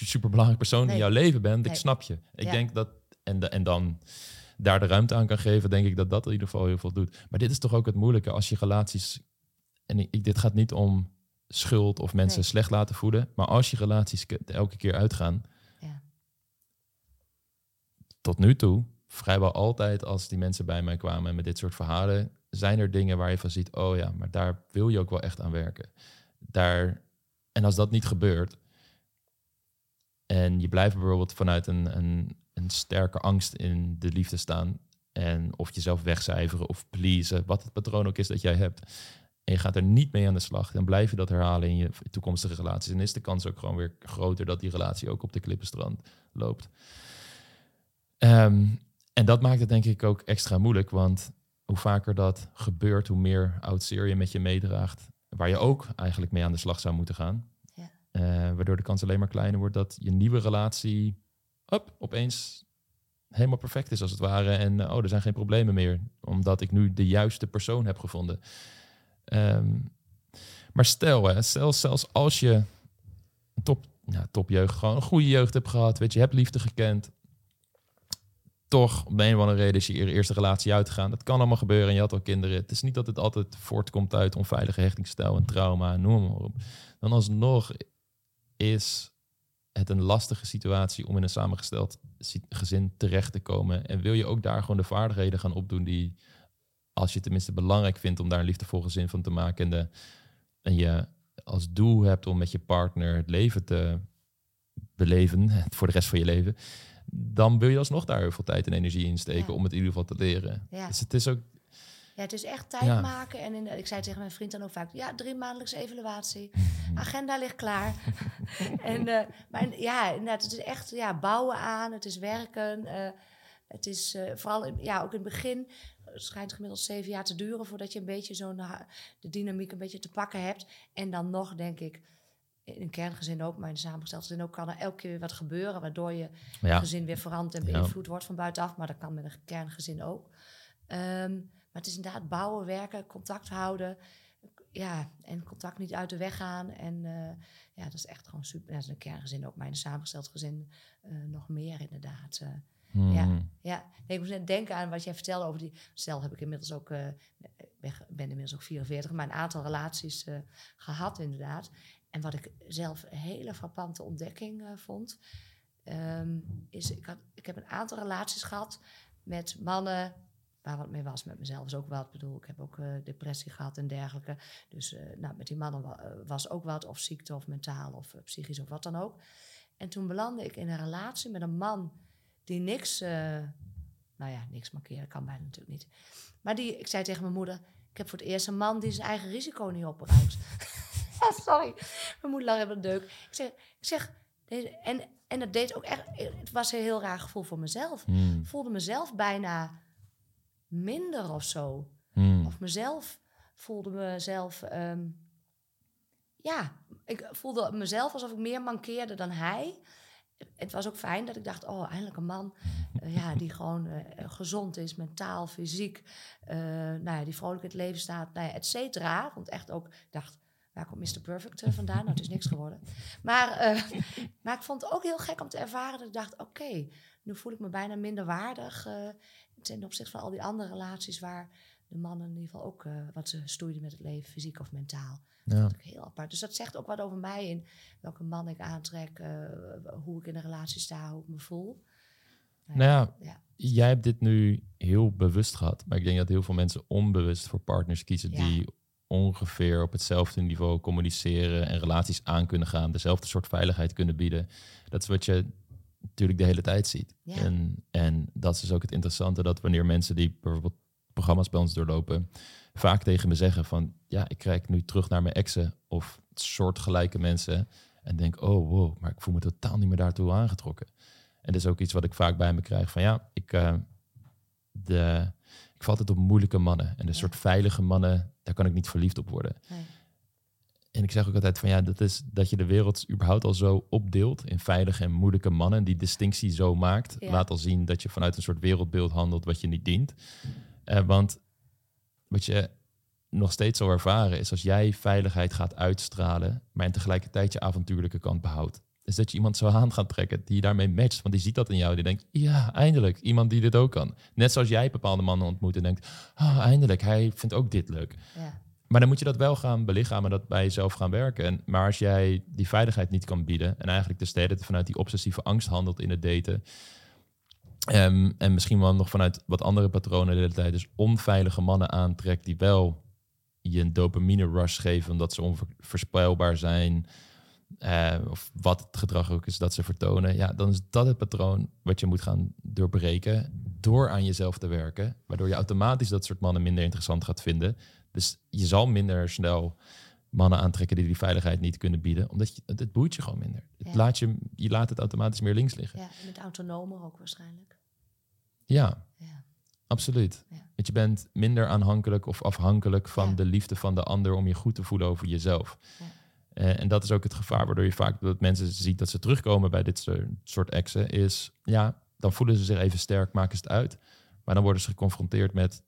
een super belangrijk persoon in jouw leven ben. Ik snap je. Ik Ja. denk dat en, de, en dan daar de ruimte aan kan geven, denk ik dat dat in ieder geval heel veel doet. Maar dit is toch ook het moeilijke als je relaties. En ik, dit gaat niet om schuld of mensen Nee. slecht laten voeden. Maar als je relaties ke- elke keer uitgaan, ja, tot nu toe, vrijwel altijd als die mensen bij mij kwamen met dit soort verhalen, zijn er dingen waar je van ziet, oh ja, maar daar wil je ook wel echt aan werken. Daar, en als dat niet gebeurt, en je blijft bijvoorbeeld vanuit een, een, een sterke angst in de liefde staan, en of jezelf wegcijferen of pleasen, wat het patroon ook is dat jij hebt, en je gaat er niet mee aan de slag, dan blijf je dat herhalen in je toekomstige relaties. En is de kans ook gewoon weer groter dat die relatie ook op de klippenstrand loopt. Ehm, en dat maakt het denk ik ook extra moeilijk, want hoe vaker dat gebeurt, hoe meer oud je met je meedraagt, waar je ook eigenlijk mee aan de slag zou moeten gaan. Eh, waardoor de kans alleen maar kleiner wordt dat je nieuwe relatie op, opeens helemaal perfect is als het ware. En eh, oh, er zijn geen problemen meer, omdat ik nu de juiste persoon heb gevonden. Ehm, maar stel, hè, stel, zelfs als je top, ja, topjeugd, gewoon een goede jeugd hebt gehad, weet je, hebt liefde gekend, toch op de een of andere reden is je eer- eerste relatie uitgegaan. Dat kan allemaal gebeuren en je had al kinderen. Het is niet dat het altijd voortkomt uit onveilige hechtingsstijl en trauma noem maar op. Dan alsnog is het een lastige situatie om in een samengesteld gezin terecht te komen. En wil je ook daar gewoon de vaardigheden gaan opdoen die, als je het tenminste belangrijk vindt om daar een liefdevol gezin van te maken en, de, en je als doel hebt om met je partner het leven te beleven voor de rest van je leven, dan wil je alsnog daar heel veel tijd en energie in steken Ja. om het in ieder geval te leren. Ja. Dus het is ook, Ja, het is echt tijd Ja. maken. En in, ik zei tegen mijn vriend dan ook vaak, ja, drie maandelijkse evaluatie. Agenda ligt klaar. en, eh, maar ja, inderdaad, het is echt ja, bouwen aan, het is werken. eh, het is eh, vooral, in- ja, ook in het begin, het schijnt gemiddeld zeven jaar te duren voordat je een beetje zo'n, de dynamiek een beetje te pakken hebt. En dan nog, denk ik, in een kerngezin ook, maar in een samengesteld gezin ook, kan er elke keer weer wat gebeuren, waardoor je ja, gezin weer veranderd en Ja. beïnvloed wordt van buitenaf. Maar dat kan met een kerngezin ook. Ehm, maar het is inderdaad bouwen, werken, contact houden. Ja, en contact niet uit de weg gaan. En eh, ja, dat is echt gewoon super. Dat is een kerngezin ook, een samengesteld gezin eh, nog meer inderdaad. eh. hmm, ja. ja, nee, ik moest net denken aan wat jij vertelde over die... Stel heb ik inmiddels ook... ben ben, inmiddels ook 44, maar een aantal relaties eh, gehad inderdaad. En wat ik zelf een hele frappante ontdekking vond, um, is ik, had, ik heb een aantal relaties gehad met mannen waar wat mee was. Met mezelf is ook wat. Ik bedoel, ik heb ook uh, depressie gehad en dergelijke. Dus uh, nou, met die mannen was ook wat, of ziekte of mentaal of psychisch of wat dan ook. En toen belandde ik in een relatie met een man die niks, nou ja, niks markeren kan bijna natuurlijk niet. Maar die, ik zei tegen mijn moeder, ik heb voor het eerst een man die zijn eigen risico niet opruimt. Sorry, mijn moeder lag even de deuk. Ik zeg, ik zeg en, en dat deed ook echt, het was een heel raar gevoel voor mezelf. Hmm. Ik voelde mezelf bijna minder of zo. Hmm. Of mezelf voelde mezelf, um, ja, ik voelde mezelf alsof ik meer mankeerde dan hij het was ook fijn dat ik dacht, oh, eindelijk een man uh, ja, die gewoon uh, gezond is, mentaal, fysiek, uh, nou ja, die vrolijk in het leven staat, nou ja, et cetera. Want echt ook, ik dacht, waar komt Mr. Perfect vandaan? Nou, het is niks geworden. Maar, maar ik vond het ook heel gek om te ervaren dat ik dacht, oké, nu voel ik me bijna minder waardig ten opzichte van al die andere relaties waar de mannen in ieder geval ook wat ze stoeiden met het leven, fysiek of mentaal. Ja. Dat heel apart. Dus dat zegt ook wat over mij in welke man ik aantrek, uh, hoe ik in een relatie sta, hoe ik me voel. Nou ja, ja, jij hebt dit nu heel bewust gehad, maar ik denk dat heel veel mensen onbewust voor partners kiezen die ongeveer op hetzelfde niveau communiceren en relaties aan kunnen gaan, dezelfde soort veiligheid kunnen bieden. Dat is wat je natuurlijk de hele tijd ziet. En, en dat is dus ook het interessante, dat wanneer mensen die bijvoorbeeld programma's bij ons doorlopen, vaak tegen me zeggen van ja, ik kijk nu terug naar mijn exen of soortgelijke mensen en denk, oh wow, maar ik voel me totaal niet meer daartoe aangetrokken. En dat is ook iets wat ik vaak bij me krijg van ja, ik, uh, de, ik val altijd op moeilijke mannen en de soort veilige mannen, daar kan ik niet verliefd op worden. Nee. En ik zeg ook altijd van ja, dat is dat je de wereld überhaupt al zo opdeelt in veilige en moeilijke mannen. Die distinctie zo maakt, laat al zien dat je vanuit een soort wereldbeeld handelt wat je niet dient. Uh, want wat je nog steeds zal ervaren is als jij veiligheid gaat uitstralen, maar en tegelijkertijd je avontuurlijke kant behoudt. Is dat je iemand zo aan gaat trekken die je daarmee matcht. Want die ziet dat in jou. Die denkt, ja, eindelijk. Iemand die dit ook kan. Net zoals jij bepaalde mannen ontmoet en denkt, oh, eindelijk, hij vindt ook dit leuk. Ja. Maar dan moet je dat wel gaan belichamen, dat bij jezelf gaan werken. En, maar als jij die veiligheid niet kan bieden en eigenlijk de steden vanuit die obsessieve angst handelt in het daten, Um, en misschien wel nog vanuit wat andere patronen de hele tijd. Dus onveilige mannen aantrekt die wel je een dopamine rush geven omdat ze onvoorspelbaar zijn. Uh, of wat het gedrag ook is dat ze vertonen. Ja, dan is dat het patroon wat je moet gaan doorbreken. Door aan jezelf te werken. Waardoor je automatisch dat soort mannen minder interessant gaat vinden. Dus je zal minder snel mannen aantrekken die die veiligheid niet kunnen bieden. Omdat je, het boeit je gewoon minder. Het laat je, je laat het automatisch meer links liggen. Ja, en het autonomer ook waarschijnlijk. Ja, ja. absoluut. Want je bent minder aanhankelijk of afhankelijk van de liefde van de ander om je goed te voelen over jezelf. Uh, en dat is ook het gevaar waardoor je vaak dat mensen ziet dat ze terugkomen bij dit soort exen, is ja, dan voelen ze zich even sterk, maken ze het uit. Maar dan worden ze geconfronteerd met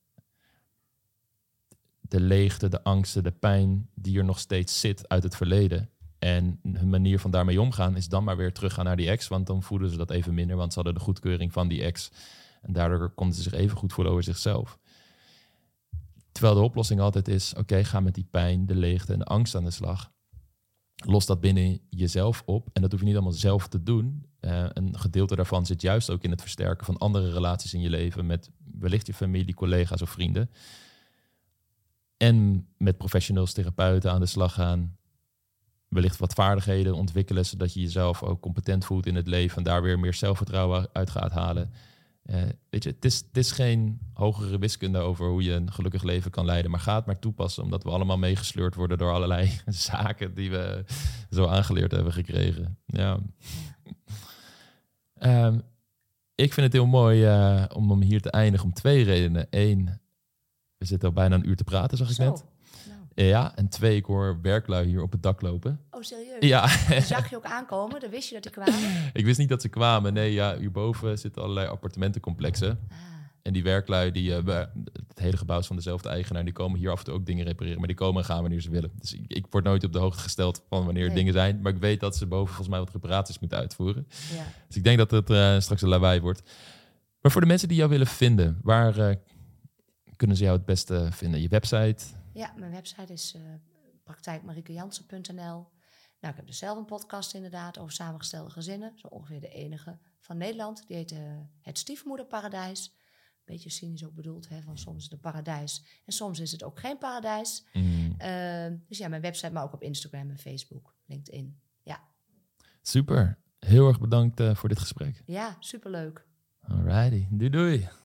de leegte, de angsten, de pijn die er nog steeds zit uit het verleden. En hun manier van daarmee omgaan is dan maar weer teruggaan naar die ex, want dan voelen ze dat even minder, want ze hadden de goedkeuring van die ex. En daardoor konden ze zich even goed voelen over zichzelf. Terwijl de oplossing altijd is: oké, ga met die pijn, de leegte en de angst aan de slag. Los dat binnen jezelf op. En dat hoef je niet allemaal zelf te doen. Uh, een gedeelte daarvan zit juist ook in het versterken van andere relaties in je leven. Met wellicht je familie, collega's of vrienden. En met professionals, therapeuten aan de slag gaan. Wellicht wat vaardigheden ontwikkelen, zodat je jezelf ook competent voelt in het leven. En daar weer meer zelfvertrouwen uit gaat halen. Uh, weet je, het is, het is geen hogere wiskunde over hoe je een gelukkig leven kan leiden, maar ga het maar toepassen, omdat we allemaal meegesleurd worden door allerlei zaken die we zo aangeleerd hebben gekregen. Ja. um, ik vind het heel mooi uh, om hem hier te eindigen om twee redenen. Eén, we zitten al bijna een uur te praten, zag ik net. Ja, en twee, ik hoor werklui hier op het dak lopen. Oh, serieus? Ja. zag je ook aankomen? Dan wist je dat die kwamen? ik wist niet dat ze kwamen. Nee, ja, hierboven zitten allerlei appartementencomplexen. Ah. En die werklui, die, uh, het hele gebouw is van dezelfde eigenaar, die komen hier af en toe ook dingen repareren. Maar die komen en gaan wanneer ze willen. Dus ik, ik word nooit op de hoogte gesteld van wanneer dingen zijn. Maar ik weet dat ze boven volgens mij wat reparaties moeten uitvoeren. Ja. Dus ik denk dat het uh, straks een lawaai wordt. Maar voor de mensen die jou willen vinden, waar uh, kunnen ze jou het beste vinden? Je website? Ja, mijn website is uh, praktijkmariekejansen.nl. Nou, ik heb dus zelf een podcast inderdaad over samengestelde gezinnen. Zo ongeveer de enige van Nederland. Die heet uh, Het Stiefmoederparadijs. Beetje cynisch ook bedoeld, hè, van soms is het een paradijs en soms is het ook geen paradijs. Mm. Uh, dus ja, mijn website, maar ook op Instagram en Facebook, LinkedIn. Ja. Super. Heel erg bedankt uh, voor dit gesprek. Ja, superleuk. Alrighty. Doei doei.